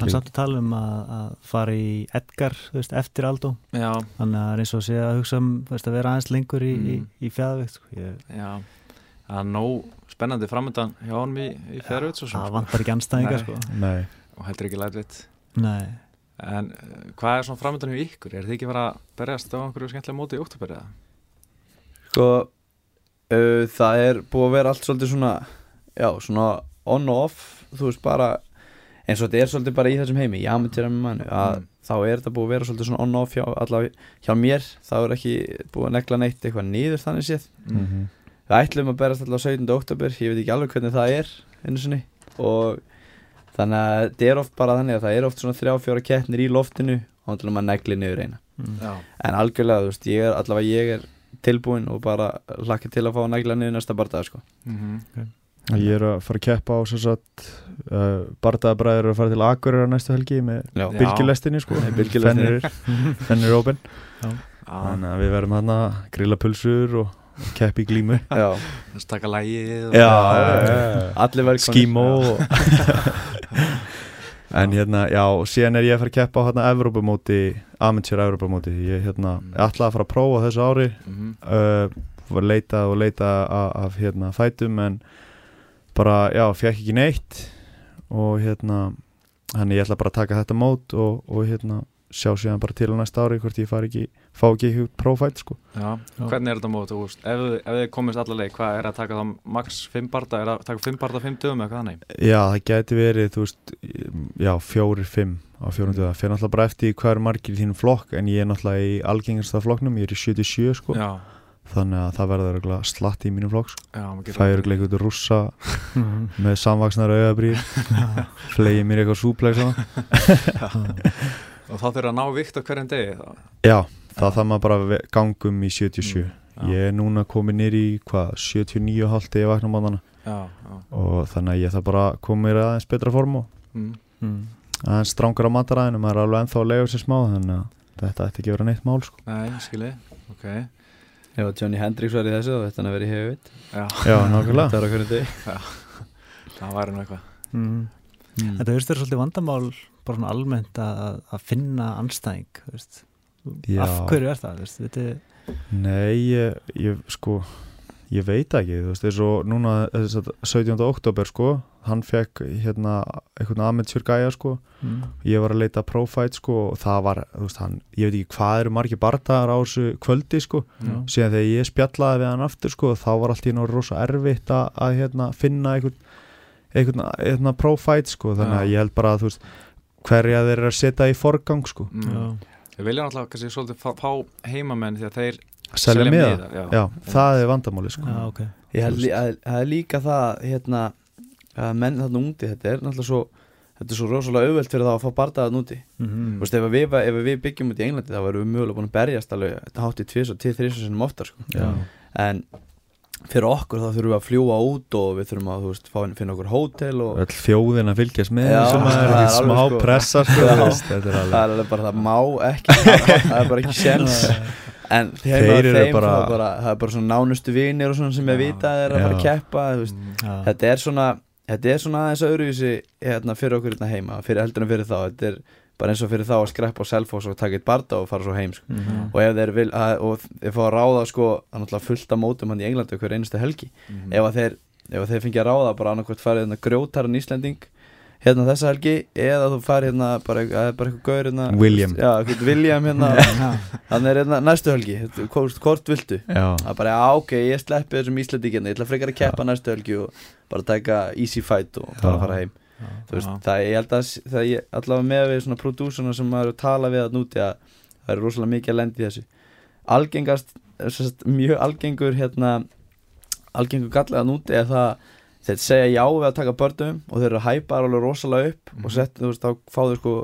Hann samt að tala um að, að fara í Edgar þú veist, eftir Aldó Já, þannig að það er eins og sé að hugsa um veist, að vera aðeins lengur í, Mm. í, í fjæðvikt sko. Ég- já það er nóg spennandi framöndan hjá honum í, í sem það sko. vantar ekki anstæðingar Nei. sko. Nei, og heldur ekki lætveit Nei, En uh, hvað er svona framöndan hjá ykkur? Er þið ekki að fara að berjast á einhverju skemmtilega móti í oktober eða? sko uh, það er búið að vera allt svolítið svona já, svona on og off þú veist bara, eins og þetta er svolítið bara í þessum heimi, ég amatýra með mannu að Mm. þá er þetta búið að vera svolítið svona on og off hjá, allavega hjá mér, þá er ekki búið að negla neitt eitthvað niður þannig séð mm -hmm. Við ætlum að berast alltaf 17. oktober, ég veit ekki alveg hvernig það er einu sinni og þannig að þetta er oft bara þannig að það er oft svona þrjá, fjóra keppnir í loftinu og til að maður negli niður eina mm. En algjörlega, þú veist, ég er allavega ég er tilbúinn og bara hlakka til að fá að negla niður næsta bardag sko. mm Ég er að fara að keppa á uh, Bardaðabræður er að fara til Akureyrar næstu helgi með bylgjulestinni sko. Fennir, Open Þannig að við verðum hann að grilla pulsur og keppi í glímu. Taka lægið skímó En hérna, já, síðan er ég að fara að keppa á hérna Evrópumóti, Amateur Evrópumóti. Ég hérna, Mm. ég ætlaði að fara að prófa þessu ári Mhm. uh, var leitað og leitað af, af hérna fætum en bara, já, fekk ekki neitt og hérna þannig ég ætla bara að taka þetta mót og, og hérna sjá síðan bara til á næsta ári hvort ég fari ekki, fá ekki ekki út prófætt sko. Já, Já. hvernig er þetta mót? þú veist? Ef, ef þið komist alla leið, hvað er að taka þá max 5 barda? Er að taka 5 barda 5 dögum eða hvað þannig? Já, það geti verið, þú veist já, fjórir, fimm á fjórum döða fyrir náttúrulega bara eftir hvað er margir í þínum flokk en ég er náttúrulega í algengasta flokknum ég er í 77 sko, Já, þannig að það verður örugglega slatt í mínum flokk já, maður getur- fæður ekki út rússa Mhm. með samvaksnar auðabrýr flegi mér eitthvað súpleik saman Og þá þurfa að ná vikt á hverjum degi þá? Já, það þarf maður bara gangum í 77 Mm, já. Ég er núna komið nýr í hvað, 79,5 þegar ég vakna já og þannig að ég þarf bara í aðeins betra form og mm. Mm. aðeins strangur á mataræðinu, maður er alveg ennþá að lega sér smá þannig að þetta ætti ekki að vera neitt mál sko. Nei, skilji, ok Ef Johnny Hendricks var í þessu þá þetta hann að vera í hefut Já, Já, nákvæmlega. Það er okkur þetta það væri nú eitthvað. Mm. Þetta veist er svolítið vandamál bara svona almennt að, að finna anstæðing af hverju er það þetta Nei, ég, ég sko ég veit ekki, þú veist, eins og núna þess að 17. oktober sko hann fekk hérna einhvern amateur gæja sko mm. ég var að leita profile sko og það var, þú veist, hann, ég veit ekki hvað eru margir bardagar á þessu kvöldi sko Já. síðan þegar ég spjallaði við hann aftur sko þá var allt í náttúrulega rosa erfitt að, að hérna, finna einhvern einhvern, einhvern profile sko þannig að Já. ég held bara að þú veist hverja þeir eru að setja í forgang sko mm. Við viljum alltaf kannski svolítið fá, fá heimamenn því að þeir selja miða, já. já, það er vandamáli sko Já, ok Ég held að það er líka það hérna að menn þarna úti, þetta er náttúrulega svo þetta er svo rosalega auðvelt fyrir þá að fá bardaðan úti Mhm. Þú veist, ef við, ef við byggjum út í Englandi þá verðum við mögulega búin að berjast alveg þetta hátt í tvís og til þrís og sinnum oftar sko. Já. en fyrir okkur þá þurfum við að fljúa út og við þurfum að þú veist, fá, finna okkur hótel og Öll þjóðin að fylgjast með Já, maður, það er ekki alveg smá sko- pressa sko, Já. þú veist, þetta er það alveg er alveg bara það má ekki það er bara ekki sjens en þeim, Þeir eru þeim bara- bara, það er bara svona nánustu vinir og svona sem ég vita að er að fara að keppa Já. þetta er svona þetta er svona aðeins öðruvísi hérna, fyrir okkur hérna heima, fyrir heldur en fyrir þá þetta er bara eins og fyrir þá að skreppa á Selfoss og taka eitt barda og fara svo heim sko. Mhm. og ef þeir vil, að, og þeir fá að ráða sko, fullt af mótum hann í Englandi hver einustu helgi, Mhm. ef að þeir ef að þeir fengi að ráða bara annarkvæmt farið hérna grjótaran Íslending hérna þessa helgi eða þú farið hérna bara, er bara eitthvað gaur hérna William. já, eitthvað William hérna Já. hann er hérna næstu helgi, Þetta- hvort, hvort viltu Já, það er bara, já ok, ég sleppi þessum Íslandíkina ég ætla frekar að keppa næstu helgi og bara taka easy fight og bara Já. fara heim Já. þú veist, Já. það ég held að það ég, allavega með við svona prodúsuna sem maður er að tala við að núti að það eru rosalega mikið að lendi þessu algengast, mjög algengur hérna, algengur gallega að núti er það þeir segja já við að taka börnum og þeir eru að hæpa alveg rosalega upp og Mhm. sett, þú veist, þá fá þau sko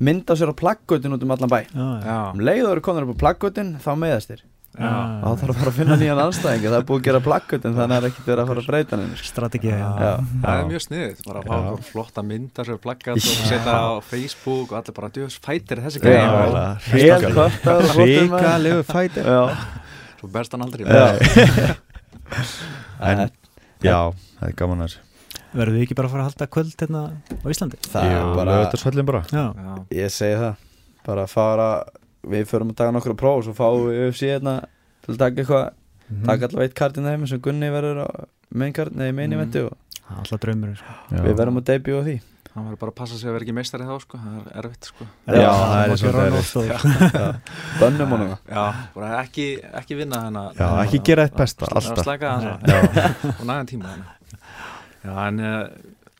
mynda sér á plaggutin út um allan bæ. Já, já. Um leið og eru konar upp á plaggutin þá meðast þeir. Já, þá þarf að fara að finna nýjan anstæðing það er búið að gera plaggutin þannig að það er ekkert verið að fara að breyta neinu sko. Já. Það er mjög sniðið, bara að fá flotta mynda er plaggat og setja á Facebook og allir bara djöfus fætir þessi og og. Ríkalegu fætir. Svo berst hann aldrei. Já. Já, það er gaman að þessu Verður við ekki bara að fara að halda kvöld hérna á Íslandi? það er bara lögutarsvöllin bara Já, Já, ég segi það bara að fara við förum að taka nokkra próf og svo fáum við UFC hérna til að taka eitthvað Mhm. taka allavega eitt kartin heim sem Gunni verður á main card, nei main Mhm. og Það er alltaf draumur sko. Já. við verðum að debut á því hann verður bara að passa sig að vera ekki meistari þá sko, það er erfitt sko Já, það er svolítið erfitt. bönnum honum Já, bara ekki, ekki vinna hennar Já, ekki gera eitt besta, alltaf. Hans Nei. og nægan tíma hana. Já, en uh,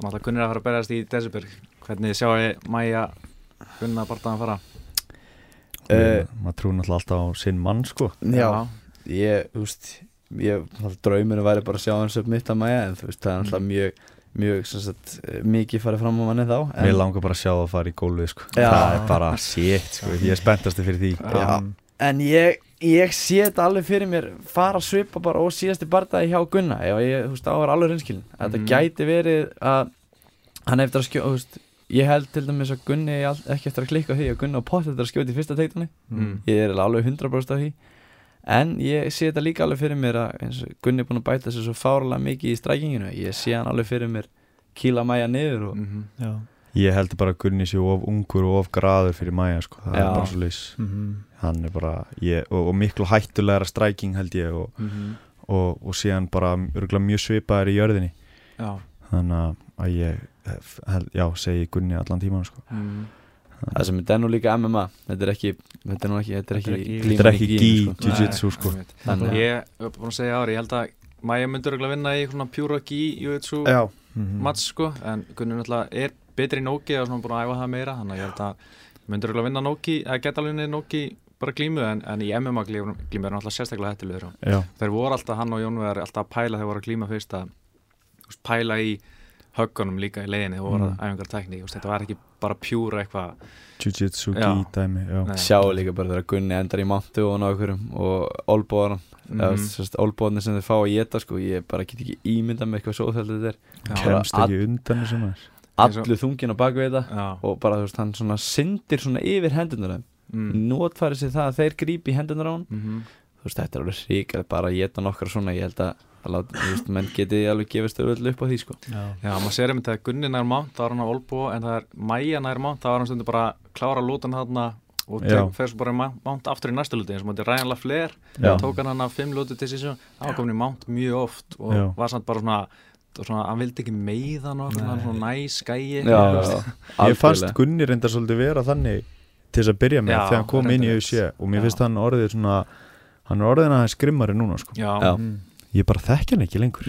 náttúrulega Gunnar er að fara að berjast í Desibur Hvernig sjáu ég Mæja Gunnar bara að fara? Eh, Maður trúi náttúrulega alltaf á sinn mann sko. Já, ég, þú veist ég, drauminu væri bara að sjá hans upp mitt að mæja en þú veist, það er alltaf mjög mjög, sem sagt, eh, mikið farið fram á manni þá en, Mér langar bara að sjá það að fara í gólfið sko. Já. Það er bara shit sko. Ég er spenntasti fyrir því. Já. En ég, ég sé þetta alveg fyrir mér fara að svipa bara og síðasti bardaði hjá Gunna ég, þú veist, ávar alveg reynskilin Þetta Mhm. gæti verið að hann eftir að skjó, þú veist Ég held til dæmis að Gunni ekki eftir að klikka því að Gunna á pott eftir að skjóta í fyrsta teiktunni Mm. Ég er alveg 100% af því En ég sé þetta líka alveg fyrir mér að eins og Gunni er búin að bæta sér svo fárlega mikið í strækinginu Ég sé hann alveg fyrir mér kýla mæja niður og Mhm. Já. Ég heldur bara að Gunni sé of ungur og of graður fyrir Maja sko Það Já. er bara svo leys Mhm. Hann er bara ég, og, og miklu hættulegra stræking held ég og, Mhm. og, og síðan bara örgulega mjög svipaður í jörðinni Já Þannig að- að ég held, já, segi Gunni allan tíman sko Mhm. Það sem er nú líka MMA Þetta er ekki, þetta er nú ekki, þetta er ekki Þetta er ekki gí sko. jiu-jitsu sko. Þannig að- Ég hef búin að segja ári, ég held að Mæja myndur örugglega vinna í svona pjúra gí Júitsu Já, Mhm. mats sko En Gunnar náttúrulega er betri í Nóki og svona búin að æfa það meira Þannig að ég held að myndur örugglega vinna Nóki eða geta alveg Nóki bara glímu en, en í MMA glímu, glímu er náttúrulega sérstaklega hættulegur Já, þeir voru alltaf, hann og Jón Vegar alltaf að pæla þegar voru að glíma fyrst að þú veist, pæla í höggunum líka í leiðinni og voru Mm. æfingar tækni þetta var ekki bara pjúra eitthvað jiu-jitsu, Já. gi, dæmi já. Nei. sjáu líka bara þegar Gunni endar í máttu og nákværum og olbóðar hann Mhm. mm. olbóðarnir sem þeir fá að geta sko, ég bara get ekki ímynda með eitthvað svo þetta er. Kemst ekki undan þessu maður Eins og- allu þungin á bakvið þetta Já. og bara þú veist, hann svona syndir svona yfir hendunar Mm. notfæri sér það að þeir grípi hendunar á hann Mm þú veist, þetta er alveg rík bara að geta nokkra svona, ég held að, að láta, þú veist, menn geti alveg gefist öll upp á því sko Já. Já, maður sér einmitt að Gunni nær mánt þá var hann á Olbo en það er Mæja nær mánt þá var hann stundur bara að klára lútan þarna og fer svo bara mánt aftur í næstu lúti eins og mútið Ryan LaFlair Já. tók hann hann að fimm lúti til það var komin í mánt mjög oft og Já. var samt bara svona, svona hann vildi ekki meiða nokkuð, hann svona næs gæi já, Ég fannst. Gunni reyndar svolítið vera þannig til þess að byrja með Já, þegar hann kom inn í. UFC og mér Já. finnst hann orðið svona hann er orðin aðeins grimmari núna sko. Já, Já. Mhm. ég bara þekki hann ekki lengur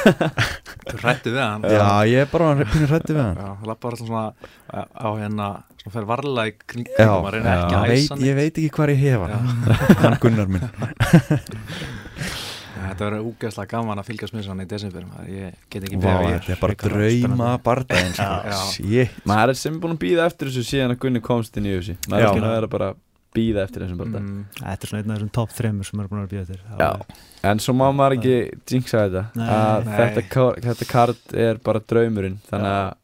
þú hrættu við hann Já, ég er bara pínu hrætti við hann Já, það lappar alltaf svona á, á hérna, svona fer varlega í kring- Já, kringum að ekki ég að veit, hann ég veit ekki hvað ég hef hann Já. hann Gunnar minn Þetta verður úgeðslega gaman að fylgjast með svona í desember maður. Ég get ekki beðið við. þetta er bara drauma barndaginn sko. Maður er sem búin að býða eftir þessu síðan að Gunni komst inn í þessu maður Já. er ekki að vera bara að býða eftir þessum bara Mm, Þetta er svona einn af þessum topp þremur sem er búin að býða Já. en svo má maður ekki jinxa þetta Nei. að Nei. þetta, þetta kart er bara draumurinn þannig að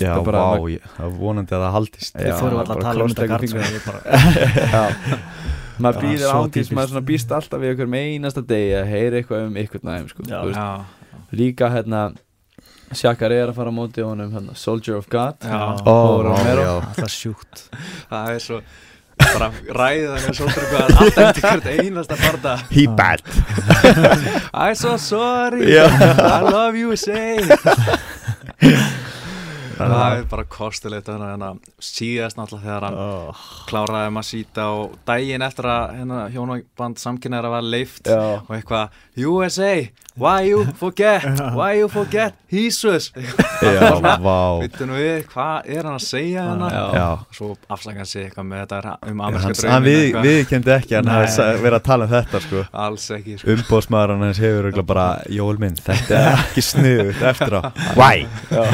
Já, vá, ég- það er vonandi að það haldist Já, Við fórum alltaf að tala um þetta krossleggur maður svo ángis maður svona býst alltaf við einhverjum einasta degi að heyra eitthvað um eitthvað næm sko. Já. Já, líka hérna Sjakar er að fara á móti honum hérna, Soldier of God. Og já. það er sjúkt. Það er svo bara ræða með svolítið hvað alltaf eftir hvert einasta barða He bad. I'm so sorry. Já. I love you say Það er bara kostulegt þannig að síðast náttúrulega þegar hann oh. kláraði maður síta og daginn eftir að hérna, hjónaband samkynnaðara var leift Já. og eitthvað USA, why you forget? Why you forget Jesus? Já, vá. Veitum við, hvað er hann að segja Já. Já. Svo afsaka hann sig eitthvað með þetta um Hann, amerska hann draumin við, við kendi ekki að hann sa- verið að tala um þetta sko. Alls ekki sko. Umbóðsmaður hann hefur bara Jól minn, þetta er ekki sniðut eftir á. Why?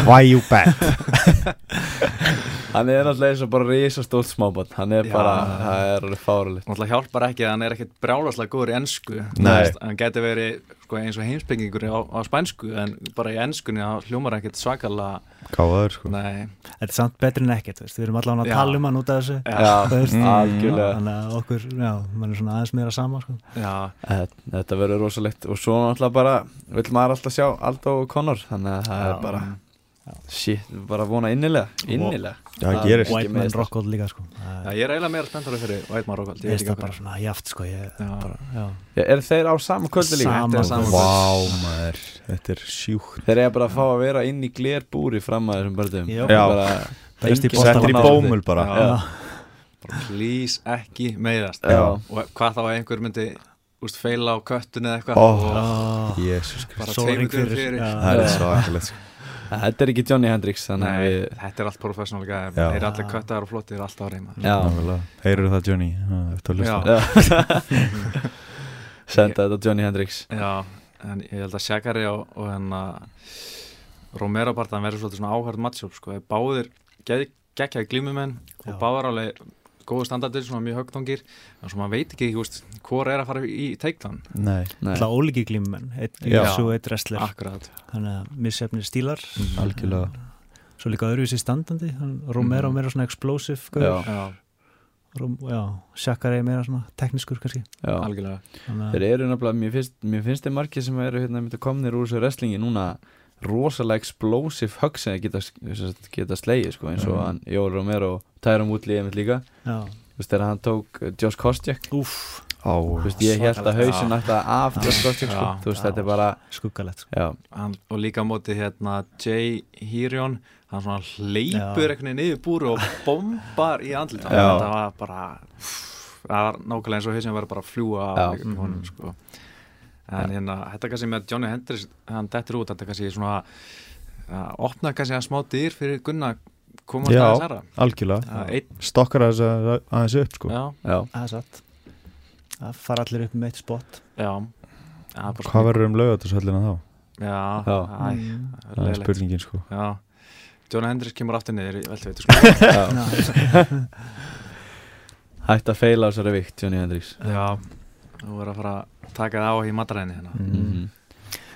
Why you bad? Hann er náttúrulega eins og bara risastólt smábann hann er Já. bara, það er alveg fáralegt náttúrulega hjálpar ekki að hann er ekkert brjálaslega góður í ennsku hann geti verið sko, eins og heimsbyggingur á, á spænsku en bara í ennskunni þá hljómar ekkert svakalega Káðaður sko. Nei, Þetta er samt betri en ekkert, við erum allavega að tala um hann út af þessu. Mm. Þannig að okkur, já, mann er svona aðeins meira sama sko. já, Þetta, verður rosalegt. Og svo náttúrulega bara vill maður alltaf sjá Aldo og Conor þannig að það Já. er bara shit, bara vona innilega innilega Já, það gerist. White Man. Rockhold líka sko. já, Það ég er eiginlega meira spenntur fyrir White Man Rockhold ég veist það bara svona jaft sko. ég, Já. bara, já. Já, eru þeir á sama kvöldi líka? Sama Þetta er sama kvöld. Vá maður, þetta er sjúkt Þeir eru bara að fá að vera inn í glerbúri fram að þessum börnum Já. Já. bara, Settir í bómul bara Já. Já. bara please ekki meiðast Já. og hvað þá að einhver myndi úst, feila á köttun eða eitthvað Jésus bara tveimur fyrir. Það er svo akkurlega sko Þetta er ekki Johnny Hendrix að Nei, við þetta er allt professional þeir eru allir köttar og flottir alltaf á reyma. Nákvæmlega. Heyrðu það Johnny? Að senda þetta Johnny Hendrix. Já, en ég held að Shagari og, og hérna Romero barðan verður svolítið svona áhörð matchup sko, Þeir báðir geggjaði glímumenn og báðar alveg góðu standardir, svona mjög högtongir en svo maður veit ekki, þú veist, hvor er að fara í takedown, Nei, Nei. Það ólíki glímumenn Eitt wrestler. Akkurat. Þannig að missefnir stílar. Algjörlega. Svo líka öðruvísi standandi hann, Romero Mhm. meira svona explosive gaur. Já, já, Shakari meira svona teknískur kannski. Algjörlega. Þannig Þeir að eru nefnilega, mér finnst, mér finnst þeir margir sem eru hérna komnir úr þessu wrestlingi núna rosalega explosive hug sem geta, geta slegið sko, eins og Mhm. hann Jóri Romero og Tyron Woodley einmitt líka já, Þú veist þegar hann tók uh, Josh Koscheck úff, Á, Þú veist ég held að Svakalegt. hausinn ætla af. Josh Koscheck sko. Þú veist þetta er bara skuggalegt sko. Já, hann, og líka á móti hérna Jay Hirion hann svona hleypur veginn yfir búru og bombar í andlit Já. það var bara það var nákvæmlega eins og hausinn var bara að fljúa á honum sko en hérna, þetta kannski með Johnny Hendricks hann dettur út, þetta kannski svona að opna kannski að smá dýr fyrir Gunna komast Já. aðeins herra algjörlega. Einn, Stokkar aðeins, að- aðeins upp sko. Já, já. Það er satt. Það fara allir upp með eitt spot. Já. Hvað verður um lögatushöllina þá? Já, Mm. það er spurningin sko. Já, Johnny Hendricks kemur aftur niður í veltu veitu sko. Hætt að feila á þessari vikt, Johnny Hendrix. Já, þú verður að fara að taka það á í mataræðinni hérna. Mm.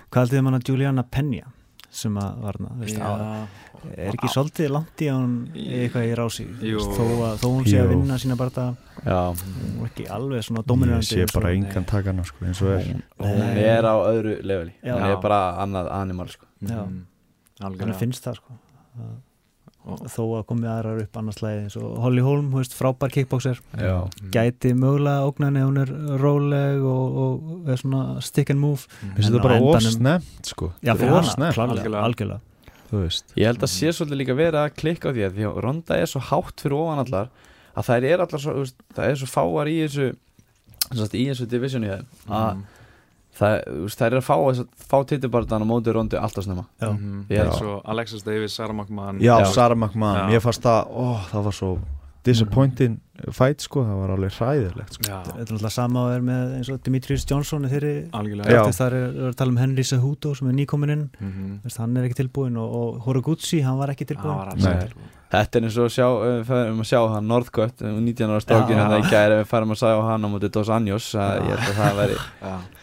Hvað haldið þið manna Juliana Penja sem að var hana, veist, á, Já, er ekki svolítið langt í að hún eitthvað í rási? Þó, að, þó hún sé að vinna sína bara Já, hún er ekki alveg svona Ég dominandi sé bara engan takana sko eins og er. Hún er á öðru leveli. Hún er bara annað animal sko. Já. Hann Algjörlega. finnst það sko. Og- þó að komið aðrar upp annars slæði eins og Holly Holm, þú veist, frábær kickboxer Já, Mhm. gæti mögulega ógnan ef hún er róleg og, og er svona stick and move. Mér finnst En þetta bara á of endanum- snemt sko já, fyrir er hana, snemt, klárlega, Algjörlega. Ég held að sé svolítið líka verið að klikka á því að því að Ronda er svo hátt fyrir ofan allar að þær er allar svo, það er svo fáar í þessu sem sagt, í þessu divisioni að Mhm. Það, þær er að fá, fá titibardan á móti Rondi alltaf snemma Já. Mhm. Ég- eins og Alexis Davis, Sarah McMahon Já, Já. Sarah McMahon, Já. mér fannst það, ó, það var svo disappointing fight sko, það var alveg hræðilegt sko. Þetta er alltaf sama og er með eins og Dimitrius Johnson þeirri algjörlega. Já. Eftir það er, er að tala um Henry Cejudo sem er nýkominn inn. Mhm. Veist, hann er ekki tilbúin og, og Horiguchi, hann var ekki tilbúin var ekki Þetta er eins og að sjá, uh, færum að sjá hann Northcutt, 19 ára strákin en það í gæri við færum að sjá hann á móti Dos Anjos að ég held að það veri.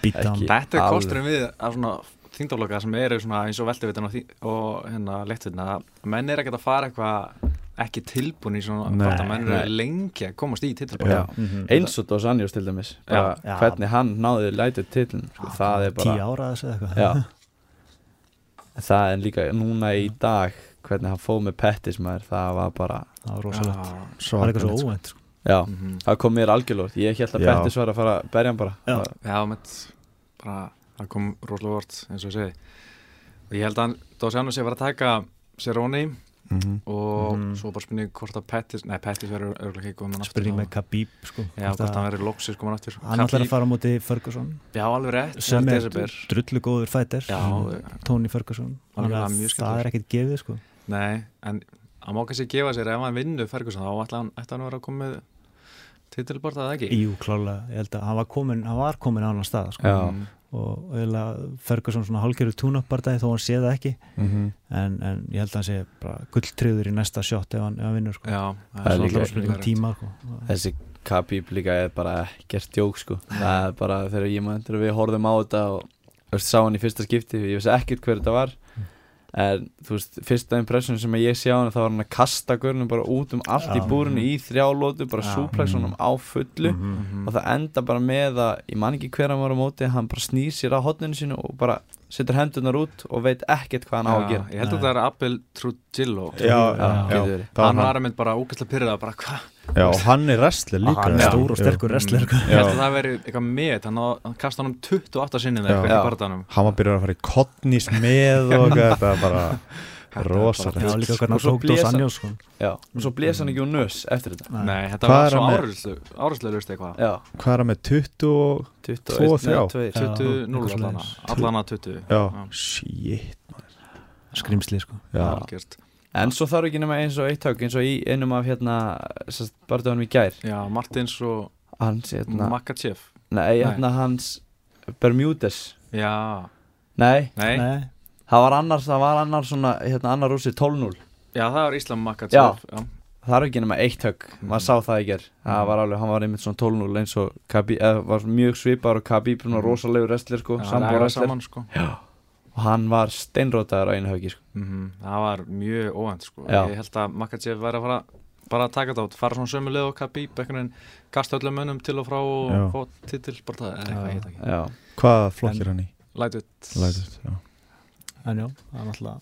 Þetta er kosturinn við að svona þingdafloka sem eru svona eins og velduvitan og, og hérna lettvitina að menn er ekkert að fara eitthvað ekki tilbúin í svona hvort að menn eru lengi að komast í Já. titilbara Mhm. eins og Dos Anjos til dæmis bara Já. hvernig hann náði lætið titlun sko, það er bara Tíu ára þessu eða eitthvað Já. það er líka núna í dag hvernig hann fóð með Pettis maður það var bara, Það var rosalegt Já. Það var eitthvað svo Svakalegt, sko. óvænt sko. já, Mhm. það kom mér algjörlótt ég held að Já. Pettis var að fara að berja hann bara Já. Já, með bara, það kom rosalega vort eins og ég segi og ég held að Dósiano sé að fara að taka Cerrone Mhm. og Mhm. svo bara spurning hvort að Pettis, nei Pettis verður örgulega ekki komin aftur Spurning með Khabib sko. Já, Hvort að- hann verður loksins komin aftur Hann ætlar Khabib- að fara á móti Ferguson Já, alveg rétt sem er desember. drullu góður fætir Já, Tony Ferguson það er ekkert gefið sko. Nei, en hann má kannski gefa sér ef hann vinnur Ferguson þá ætla hann, ætla hann að vera að koma með titilbort að ekki Jú, klálega, ég held að hann var komin, hann var komin á annan stað sko. Já. Mm, og eiginlega Ferguson svona hálfgerður túnabardagi þó hann sé það ekki Mhm. en, en ég held að hann sé bara gulltriður í næsta shot ef hann, ef hann vinnur sko. Já, Það er það er líka- um tíma sko. þessi Khabib líka er bara ekkert djók sko það er bara þegar ég maður við horfum á þetta og sá hann í fyrsta skipti ég vissi ekkert hver þetta var en þú veist, fyrsta impression sem ég sé á hann þá var hann að kasta görnum bara út um allt í Já. búrinu í þrjálótu bara Já. súplex honum á fullu Mhm. Mhm. og það enda bara með að ég man ekki hver hann var á móti hann bara snýr sér á hotninu sínu og bara setur hendunar út og veit ekkert hvað hann á að gera. Ég held að það er Abel Trujillo. Hann var að mynd bara ógæslega pyrrað bara hvað Já, og hann er wrestler líka. Hann er Já. stór og sterkur wrestler sko. Ég held að það veri eitthvað með hann, kasta hann um 28 sinni Já. þegar eitthvað í barðanum Hann var byrjað að fara í kottnís með og eitthvað, þetta bara rosalegt. já, líka hvernig hann tók hann- Anjos sko. já, og svo blés hann ekki úr nös eftir þetta. Nei, þetta var svo hann með? áherslu lust eitthvað. Já, Hvað er hann með? 20 og 21, Tvo og þrjá. nei, tveir. Já. 20-0 eitthvað allana svoleiðis. Allana 20 Já, shit skrimsli sko. En svo þarf ekki nema eins og eitt högg eins og í einum af hérna barðunum í gær. Já, Martins og hans hérna, Makachev nei, hérna hans Bermudes Já, nei, Nei, það var annars það var annars svona, hérna annar rússi 12-0 já það var Íslam Makachev Já, það er ekki nema eitt högg, maður sá það í ger það Mhm. var alveg, hann var einmitt svona 12-0 eins og Khabib, eða var mjög svipar og Khabib svona Mhm. rosalegur wrestler sko, sambúr er saman sko. Og hann var steinrótaður á einu höggi sko. Mhm, Það var mjög óvænt sko. Já. Ég held að Makachev væri að fara bara að taka þetta át, fara svona sömu leið og Khabib einhvern veginn kasta öllum mönnum til og frá og Já. fá titil bara það, eða eitthvað, ég veit ekki. Já, Hvaða flokk er hann í? Lightweight en já, það er náttúrulega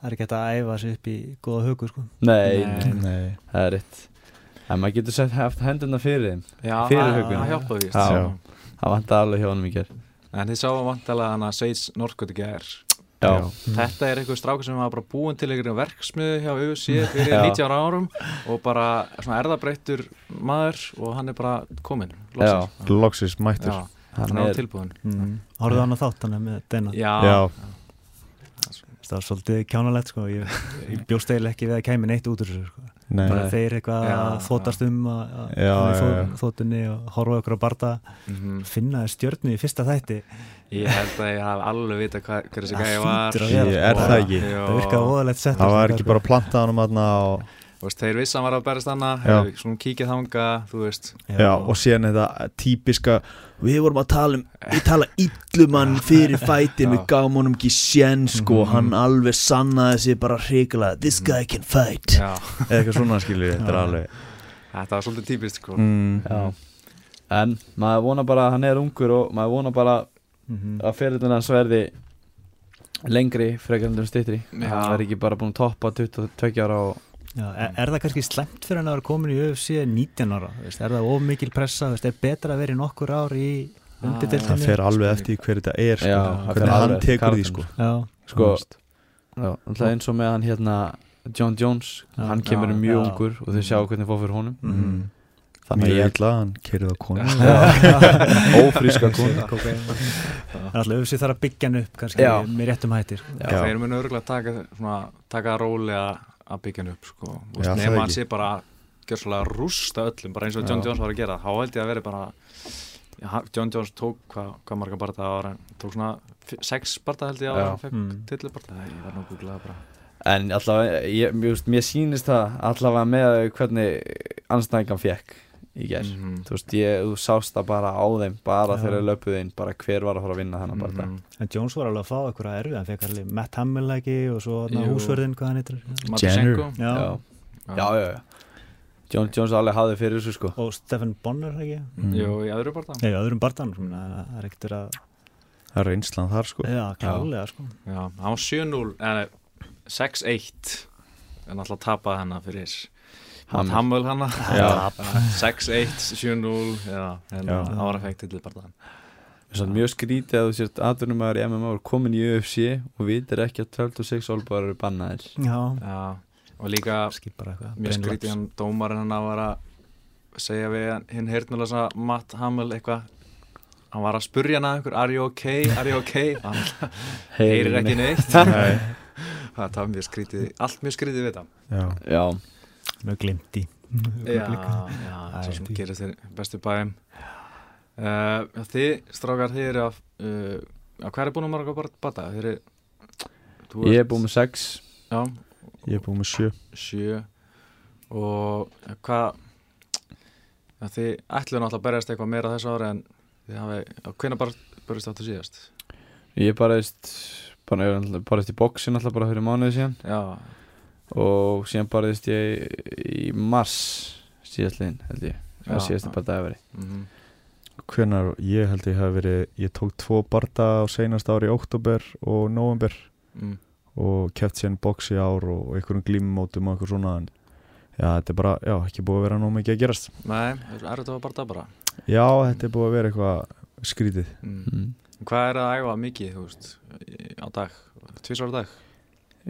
það er ekki hægt að æfa sig upp í góða hugu sko. nei, Nei. það er rétt. En maður getur sett haft hendurna fyrir þeim. Já, Fyrir huggun. það hjálpa já. það vantar alveg hjá í ger En þið sáum vantilega hann að Seis Norskot ekki er já, Þetta er einhver strákur sem var bara búin til einhverjum verksmiðu hjá UFC fyrir Já. 90 ára árum og bara erðabreittur maður og hann er bara loksins. Loxis mættur. Hann hann er tilbúin mm. Horfðu hann að þátt hann með Dana. Já, Já, það var svolítið kjánalegt sko. ég, ég bjóst eiginlega ekki við að kæmi neitt út úr þessu sko. nei bara þeir eitthvað Já, að þótast um að, að Já, að já, þó- já. þóttunni og horfa okkur á barda Mhm. finna þér stjörnu í fyrsta þætti Ég held að ég haf alveg vita hvað, hver þessi gæði var Ég- er sko. það ekki? Það virkaði óðalegt sett Það var ekki bara að planta hann um aðna og, veist, þeir vissi að hann var að berast hana Já. Svona kíkið þanga, þú veist já, og síðan þetta típiska Við vorum að tala um, við tala illum hann fyrir fætin, við Já. gáum honum ekki sén sko, Mhm. hann alveg sannaði sig bara hrikalega, this guy can fight Já, eða eitthvað svona skilur, þetta er Já. alveg þetta var svolítið típist sko mm. já en maður vona bara að hann er ungur og maður vona bara Mhm. að fyrirlina hans verði lengri frekar en stittri Já. hann verði ekki bara búin að toppa 22 ára og Já, er, er það kannski slemt fyrir hann að vera komin í UFC 19 ára, veist, er það of mikil pressa, veist, er betra að vera í nokkur ár í Ah, það fer alveg eftir í hver þetta er sko. Já, hvernig hann tekur því sko. Já, sko, alltaf eins og með hann hérna John Jones, Já. hann kemur Já, mjög já. ungur og þau sjá hvernig fór fyrir honum mm. þannig að mjög ég illa, hann kerið á konu ófríska konu er alltaf UFC þarf að byggja hann upp kannski Já. með réttum hættir sko. Já. Þeir munu örgulega taka, svona, taka róli að að byggja hann upp sko. Það nema ekki. sé bara að rústa öllum bara eins og John. Jones var að gera þá held ég að veri bara hann- John Jones tók hvað hva marga barða á ára tók svona sex barða held ég ára hann fekk Mm. tilli barða ég var nú googlaði bara En allavega, ég, veist, mér sýnist það allavega með hvernig anstæðingan fekk í gerð Mhm. Þú veist, ég, þú sást það bara á þeim bara Já. þegar þeir löpuðu inn, bara hver var að fara að vinna þennan bara Mhm. En Jones var alveg að fá eitthvað erfið, hann fekk alveg Matt Hamill ekki og svo húsverðin, hvað hann heitir. Matvisenko Já. Já, já, já, já. John Jones alveg hafði fyrir þessu sko. Og Stephen Bonner ekki? Mm. Jú, í öðru barða Nei, öðrum barðan, það er ekkert að Það er reynslan þar sko. Já, klálega sko. Já, hann var 7-0 en 6-1 en alltaf tapaði hennar fyrir Hamel. Hamel hennar Já. 6-1, 7-0 já, en Já. það var effekt til Svo mjög skrítið að þú sért atvinnumæður í MMA og komin í UFC og vitir ekki að 12-6 olbúar eru bannaðir. Já, Já, og líka mjög skrítið hann dómarinn hann að var að segja við hann- hinn heyrnulasa Matt Hamel eitthvað. Hann var að spurja hann að einhver are you okay, are you okay? Hann heyrir ekki neitt. Nei. það var mjög skrítið, allt mjög skrítið við það Já, Já, Mjög glimt í Já, já, svo sem Æ, gerir þér bestu bæum uh, Þið, strákar, þið eru að uh, að hvað er búin að marga bara bata? Þú ég er búin með 6 Já, ég er búin með sjö. Sjö. Og eh, hvað ja, þið ætluðu náttúrulega að berjast eitthvað meira þessu ári en þið hafi, hvernig bara berjast áttu síðast? Ég barðist bara, barðist í bóksin alltaf bara fyrir mánuði síðan. Já, og síðan barðist ég í mars síðastliðin held ég það síðasti já. bara dagveri mm Hvenar, ég held ég hef verið Ég tók tvo barda á seinast ári í oktober og november mm. og keft síðan box í ár og einhverjum glímumótum og eitthvað svona en já, þetta er bara, já, ekki búið að vera nóg mikið að gerast Nei, er þetta bara bara? Já, þetta er búið að vera eitthvað skrítið Mm. mm. Hvað er að æfa mikið, þú veist, á dag? Tvísar á dag?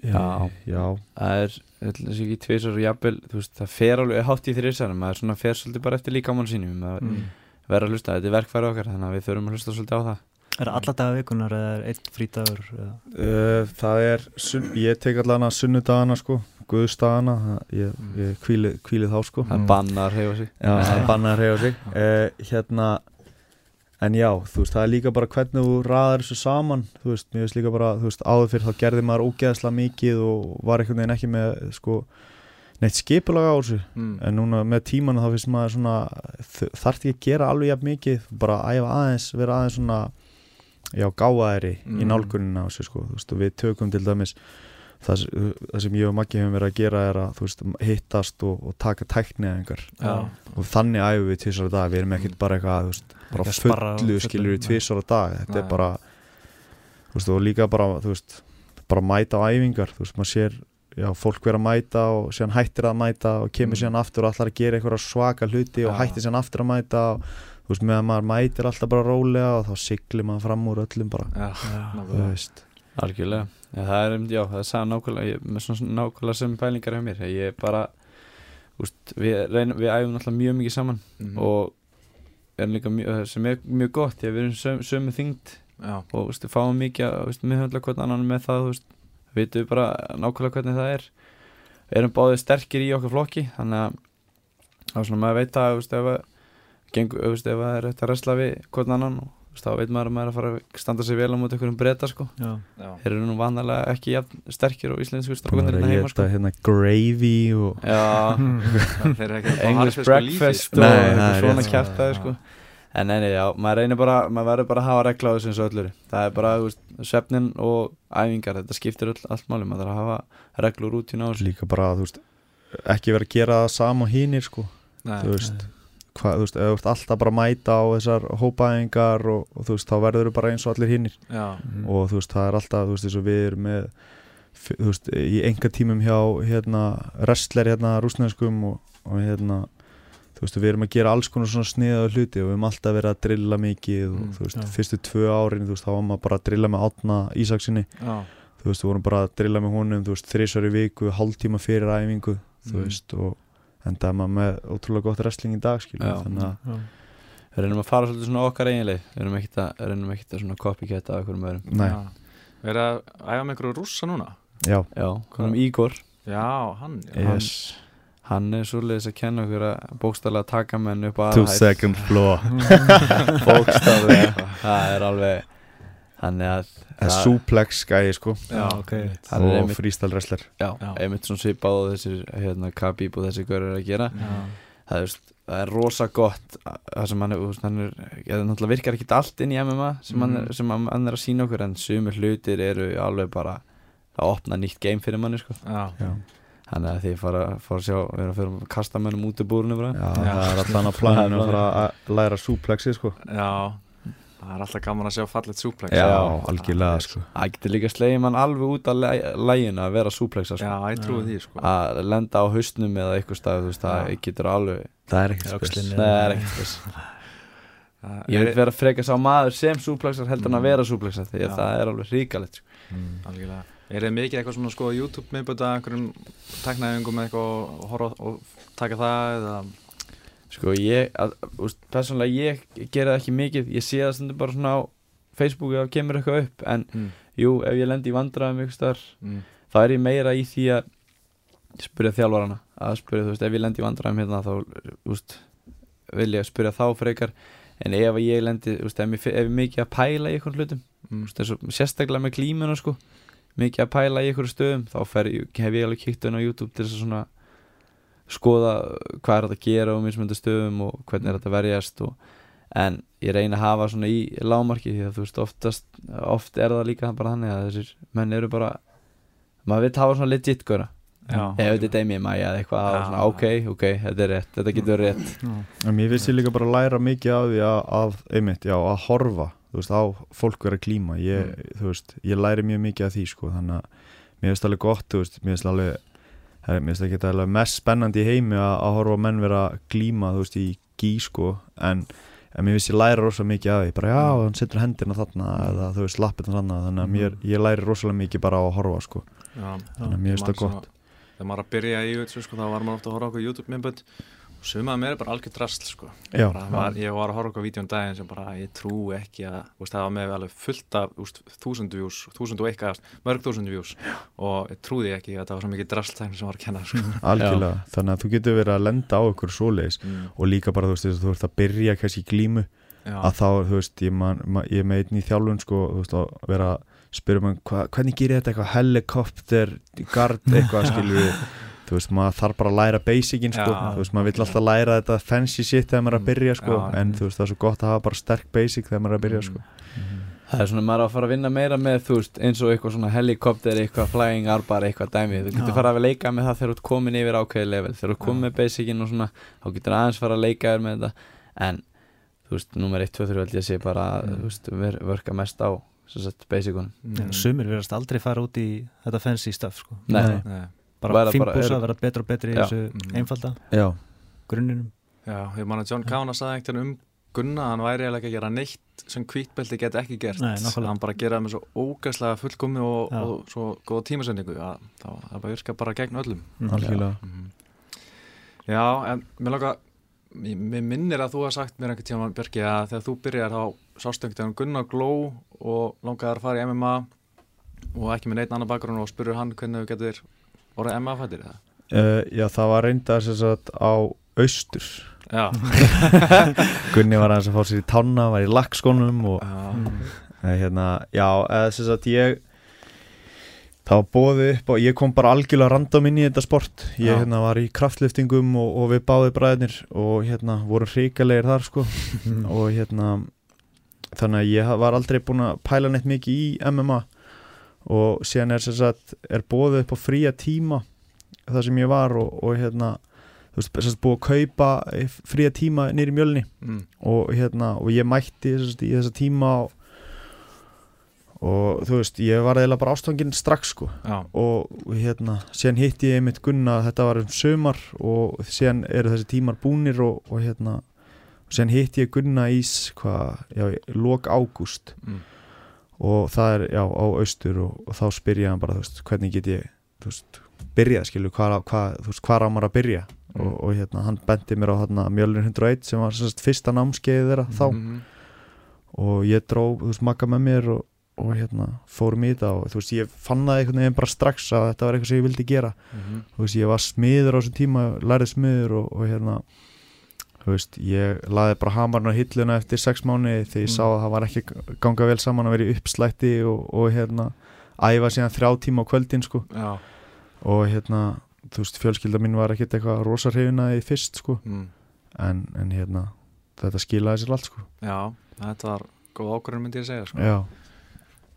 Já. Já, það er þessi ekki tveisar og jafnvel þú veist, það fer alveg hátt í þrjusar maður svona fer svolítið bara eftir líkamann sínum maður Mm. verður að hlusta, þetta er verkfæri okkar þannig að við þurfum að hlusta svolítið á það Er það alla daga vikunar eða er einn frítagur eða? uh, það er ég tek allan að sunnudagana sko guðstagana, það- ég, ég kvíli, kvíli þá sko það Mm. er að reyfa sig Já, það er að reyja sig uh, Hérna En já, þú veist, það er líka bara hvernig þú raðar þessu saman Þú veist, mér veist líka bara, þú veist, áður fyrir þá gerði maður ógeðslega mikið og var einhvern veginn ekki með, sko, neitt skipulag á þessu Mm. En núna með tímanu þá finnst maður svona, þarf ekki að gera alveg jafn mikið Bara æfa aðeins, vera aðeins svona, já, gáðæri í Mm. nálgunina á þessu, sko Þú veist, við tökum til dæmis Það, það sem ég og Maggi hefum verið að gera er að, þú veist, hittast og, og taka tækni eða einhver Já, og þannig æfum við tvisar á dag. Við erum ekkert bara eitthvað þú veist, bara að fullu skilur við tvisar á dag. Þetta Nei. er bara þú veist, og líka bara þú veist, bara mæta á æfingar. Þú veist, maður sér já, fólk vera að mæta og síðan hættir að mæta og kemur Mm. síðan aftur og allar að gera eitthvað svaka hluti og Já. hættir síðan aftur að mæta og þú veist, meðan maður mætir alltaf bara rólega og þá siglir maður fram úr öllum bara. Já, Já. þú veist, algjörlega, ja, það er, já, það er sagði nákvæmlega ég, nákvæmlega sem pælingar hjá mér. Ég er bara, úst, við, reynum, við æfum alltaf mjög mikið saman Mhm. og erum líka mjög, sem er mjög gott að við erum söm, sömu þyngd Já, og við fáum mikið miðhundla hvern annan með það veist, vitum við bara nákvæmlega hvernig það er. Við erum báðið sterkir í okkar flokki þannig að þá svona maður að veist, ef, að, gengur, veist, ef að það er hægt að resla við hvern annan og þá veit maður að maður er að fara að standa sig vel á móti einhverjum breyta sko. Þeir eru nú vanlega ekki jafn sterkir og íslensku að strákundir hérna að heima sko. hérna gravy og að English breakfast og svona kjartaði sko. en neini, já, maður reynir bara maður verður bara að hafa regla á þessu eins og öllur það er bara, þú veist, svefnin og æfingar þetta skiptir öll, allt máli, maður þarf að hafa reglur út í náðu líka bara, þú veist ekki vera að gera það sama og hinir sko. Nei, þú veist, hvað, þú veist, ef þú ert alltaf bara að mæta á þessar hópaæðingar og, og þú veist, þá verður þú bara eins og allir hinnir já, og þú veist, það er alltaf, þú veist, eins og við erum með þú veist, í enga tímum hjá hérna, wrestler hérna rúsnenskum og, og hérna þú veist, við erum að gera alls konar svona sniðaðu hluti og við erum alltaf verið að drilla mikið og Mm, þú veist, já. fyrstu tvö árin, þú veist, þá var maður bara að drilla með átna Ísaksinni, já, þú veist, við vorum bara að drilla með honum, þú veist, þrísar í viku, hálftíma fyrir æfingu, þú Mm. veist, og enda er maður með ótrúlega gott wrestling í dag, skilja, Já. þannig að já. við reynum að fara svolítið svona okkar eiginleið við reynum ekkert að, reynum ekkert að svona copycat af einhverjum öðrum. Við erum að æfa með einhverju rússa núna? Já, já, konum Ígor. Já, hann, yes. hann er svoleiðis að kenna okkur að bókstaflega taka menn upp á Two aðhæð second floor. Bókstaflega. Það er alveg hann er að Það er suplex gæði sko Já, ok hann er Og Já. einmitt svona svipað og þessir hérna, Khabib og þessi görur að gera Já. það er, veist, það er rosa gott að- það sem hann er, hann er það náttúrulega virkar ekki allt inn í MMA sem, hann, er, Mhm. sem hann hann er að sína okkur en sumir hlutir eru alveg bara að opna nýtt game fyrir manni sko. Já, Já, þannig að því fara, fara að sjá við erum að fyrir að kasta mönnum út í Já. það er allan á planinu að fara að læra suplexi sko já Það er alltaf gaman að sjá fallet suplex Já, algjörlega sko það getur líka slegið mann alveg út af læ- læginu að vera suplexa sko. Já, ég trúi því sko að lenda á hausnum eða eitthvað stað þú veist, það getur alveg Það er ekkert Er spes það er ekkert Það Ég vil er- vera frekar sá maður sem súplexar heldur en að Mm. vera súplexar því að Já. það er alveg ríkalegt sko. Mm. Algjörlega. Er þið mikið eitthvað svona sko YouTube miðböta einhverjum teknæðingum með eitthvað og horfa og taka það eða Sko ég, að, úst, persónulega ég gera það ekki mikið Ég sé það stundum bara svona á Facebook ef kemur eitthvað upp En mm. jú, ef ég lendi í vandræðum ykkur staðar Mm. Þá er ég meira í því að spyrja þjálfarana Að spyrja, þú veist, ef ég lendi í vandræðum hérna Þá, úst, vil ég spyrja þá frekar En ef ég lendi, úst, ef, ég, ef ég mikið að pæla í einhvern hlutum Mm. Úst, þessu, Sérstaklega með klímuna sko Mikið að pæla í einhverju stöðum Þá fer, hef ég alveg kíkt inn á YouTube til þess að svona skoða hvað er þetta að gera á mismöndu stöðum og hvernig er þetta að verjast og, en ég reyna að hafa svona í lámarki því að þú veist oftast oft er það líka bara þannig að þessir menn eru bara maður vil hafa svona legit góra Já, ef þetta er Demi Maja eða eitthvað Já. ja. svona, ok, ok, þetta er rétt, þetta getur rétt. En mér ég líka bara að læra mikið af því að, að einmitt, já, að horfa þú veist, á fólk vera að klíma ég, þú veist, ég læri mjög mikið af því sko, þannig að mér finnst alveg gott þú veist, mér finnst alveg her, mér finnst ekki alveg mest spennandi í heimi að, að horfa menn vera að klíma, þú veist, í gí sko, en, en mér finnst ég læra rosa mikið af því, bara já, hann setur hendina þarna eða þú veist, lappirna þarna. Þannig að mér, ég læri rosalega mikið bara að horfa sko, já. þannig að mér finnst það gott. Þegar maður er að byrja í þessu sko, þá var maður ofta að horfa okkur YouTube miðböt mér er bara algjör drasl sko. Já, bara, var, Ég var að horfa okkur vídeo um daginn sem bara ég trú ekki að úst, það var með alveg fullt af úst, þúsund views, þúsund og eitthvað mörg þúsund views. Og ég trúði ekki að það var svo mikið drasl sem var að kenna sko. algjörlega, þannig að þú getur verið að lenda á ykkur svoleiðis mm. og líka bara þú veist, þess að þú ert að byrja kannski glímu Já, að þá, þú veist, ég, man, ma, ég með einn í þjálfun sko, þú veist, að vera mann, hva, hvernig gerir þetta eitthvað? Helikopter, gard, eitthvað skilur við, þú veist, maður þarf bara að læra basicin, sko, þú veist, maður vill alltaf læra þetta fancy shit þegar maður er að byrja, sko, Já, en þú veist, það er svo gott að hafa bara sterk basic þegar maður er að byrja, sko. Það er svona maður að fara að vinna meira með þú veist, eins og eitthvað svona helikopter eitthvað flying arbar, eitthvað dæmi. Þú getur fara að leika með það þegar þú ert komin yfir ákveði level. Þegar þú ert komin með basicin og svona þá getur aðeins fara að leika þér með þetta. En þú veist, nummer 1, 2, 3 held ég að sé bara Mm. þú veist, ver, verka mest á mm. Bara fínbúsa, eru- vera betra og betri í þessu Mhm. einfalda Já, grunninum Já, ég man að John Kána sagði einhvern veginn um Gunna, hann væri eiginlega ekki að gera neitt sem hvítbelti get ekki gert Nei, nákvæmlega. hann bara gera það með svo ógæslega fullkomi og, og svo góða tímasendingu að það, það bara virka bara gegn öllum Mhm. algjörlega Mhm. Já, en mér langar mér minnir að þú har sagt mér einhvern tíma Björki að þegar þú byrjar þá sástöngti Gunnar Gló og langaði að fara í MMA og ekki með neitt annan bakgrunn og spurur hann hvernig þú getur orðið MMA-fættir eða? uh, Já, það var reynda sem sagt á austur. Gunni var aðeins að fá sér í tanna, var í lakkskónum og já, Nei, hérna, já, eða sem sagt ég það var bóðið upp og ég kom bara algjörlega random inn í þetta sport. Ég hérna var í kraftliftingum og, og við báði bræðinir og hérna vorum hrikalegir þar sko. Og hérna þannig að ég var aldrei búin að pæla neitt mikið í MMA og síðan er sagt er bóðið upp á fría tíma það sem ég var og, og hérna þú veist, sagt búið að kaupa fría tíma nýri mjölni. Mm, og hérna og ég mætti sagt, í þessa tíma og, og þú veist, ég var eiginlega bara ástofanginn strax sko. Já, og hérna, síðan hitti ég einmitt Gunna þetta var um sömar og síðan eru þessi tímar búnir og, og hérna, og síðan hitti ég Gunna ís hvað, já, í lok ágúst. Mm, og það er, já, á austur og, og þá spyr ég hann bara, veist, hvernig get ég veist, byrjað, skilu, hvað, hvað veist, hvað rámar að byrja? Mm. og, og hérna, hann benti mér á hérna Mjölnir 101 sem var sagt, fyrsta námskeiði þeirra þá. Mhm, og ég dró, makka með mér og, og hérna fórum í þetta og ég fann það einhvern veginn bara strax að þetta var eitthvað sem ég vildi gera. Þú veist ég var smiður á þessum tíma lærið smiður og, og hérna veist ég laði bara hamarinn á hilluna eftir sex mánu þegar ég Mm. sá að það var ekki ganga vel saman að vera í uppslætti og, og hérna æfa síðan þrjá tíma á kvöldin sko og hérna þú veist fjölskylda mín var ekkert eitthvað rosa hrifina í fyrst sko mm. en, en hérna þetta skilaði sér allt sko já, þetta var góð ákvörðin myndi ég að segja sko. já,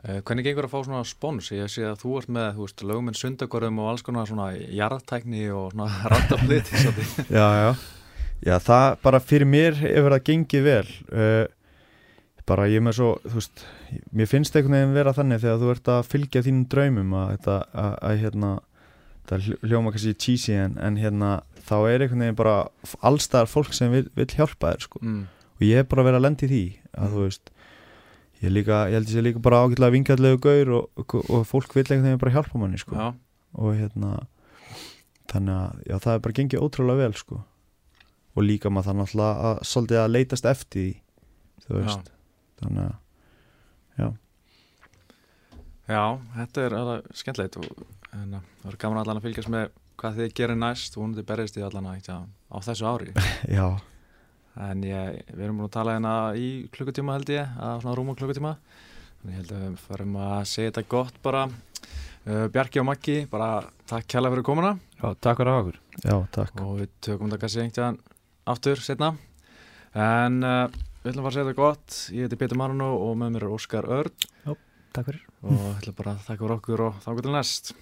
Eh, Hvernig gengur að fá svona spónus? Ég sé að þú ert með, þú veist, löguminn sundagörðum og alls konar svona jarðtækni og svona svolítið. já, já já, það bara fyrir mér hefur það gengið vel. Uh, bara ég með svo þú veist, mér finnst einhvern veginn vera þannig þegar þú ert að fylgja þínum draumum að þetta, að, að hérna það hljó- hljóma kannski cheesy en, en hérna þá er einhvern veginn bara allstaðar fólk sem vil, vil hjálpa þér sko. Mm. og ég hef bara verið að lenda í því að þú veist ég, líka, ég held að ég líka bara ágætlega vingallegu gaur og, og, og fólk vil einhvern veginn bara hjálpa manni sko. Og hérna þannig að já, það er bara gengið ótrúlega vel sko og líka maður það náttúrulega að svolítið að leitast eftir því þú veist. Þannig að já, þetta er alveg skemmtilegt og en, uh, það er gaman allan að fylgjast með hvað þið gerir næst. Og berist þið allan að, á þessu ári. já, En ég, við erum búin að tala hérna í klukkutíma held ég, að svona rúma klukkutíma. Þannig ég held að við farum að segja þetta gott bara. Uh, Bjarki og Maggi, bara takk kærlega fyrir komuna. Já, takk fyrir að hafa okkur. Já, takk. Og við tökum þetta kannski einhvern aftur setna. En uh, við ætlum bara að segja þetta gott. Ég heiti Pétur Marino og með mér er Óskar Örn Takk fyrir og ég ætlum bara að þakka fyrir okkur og þá til næst.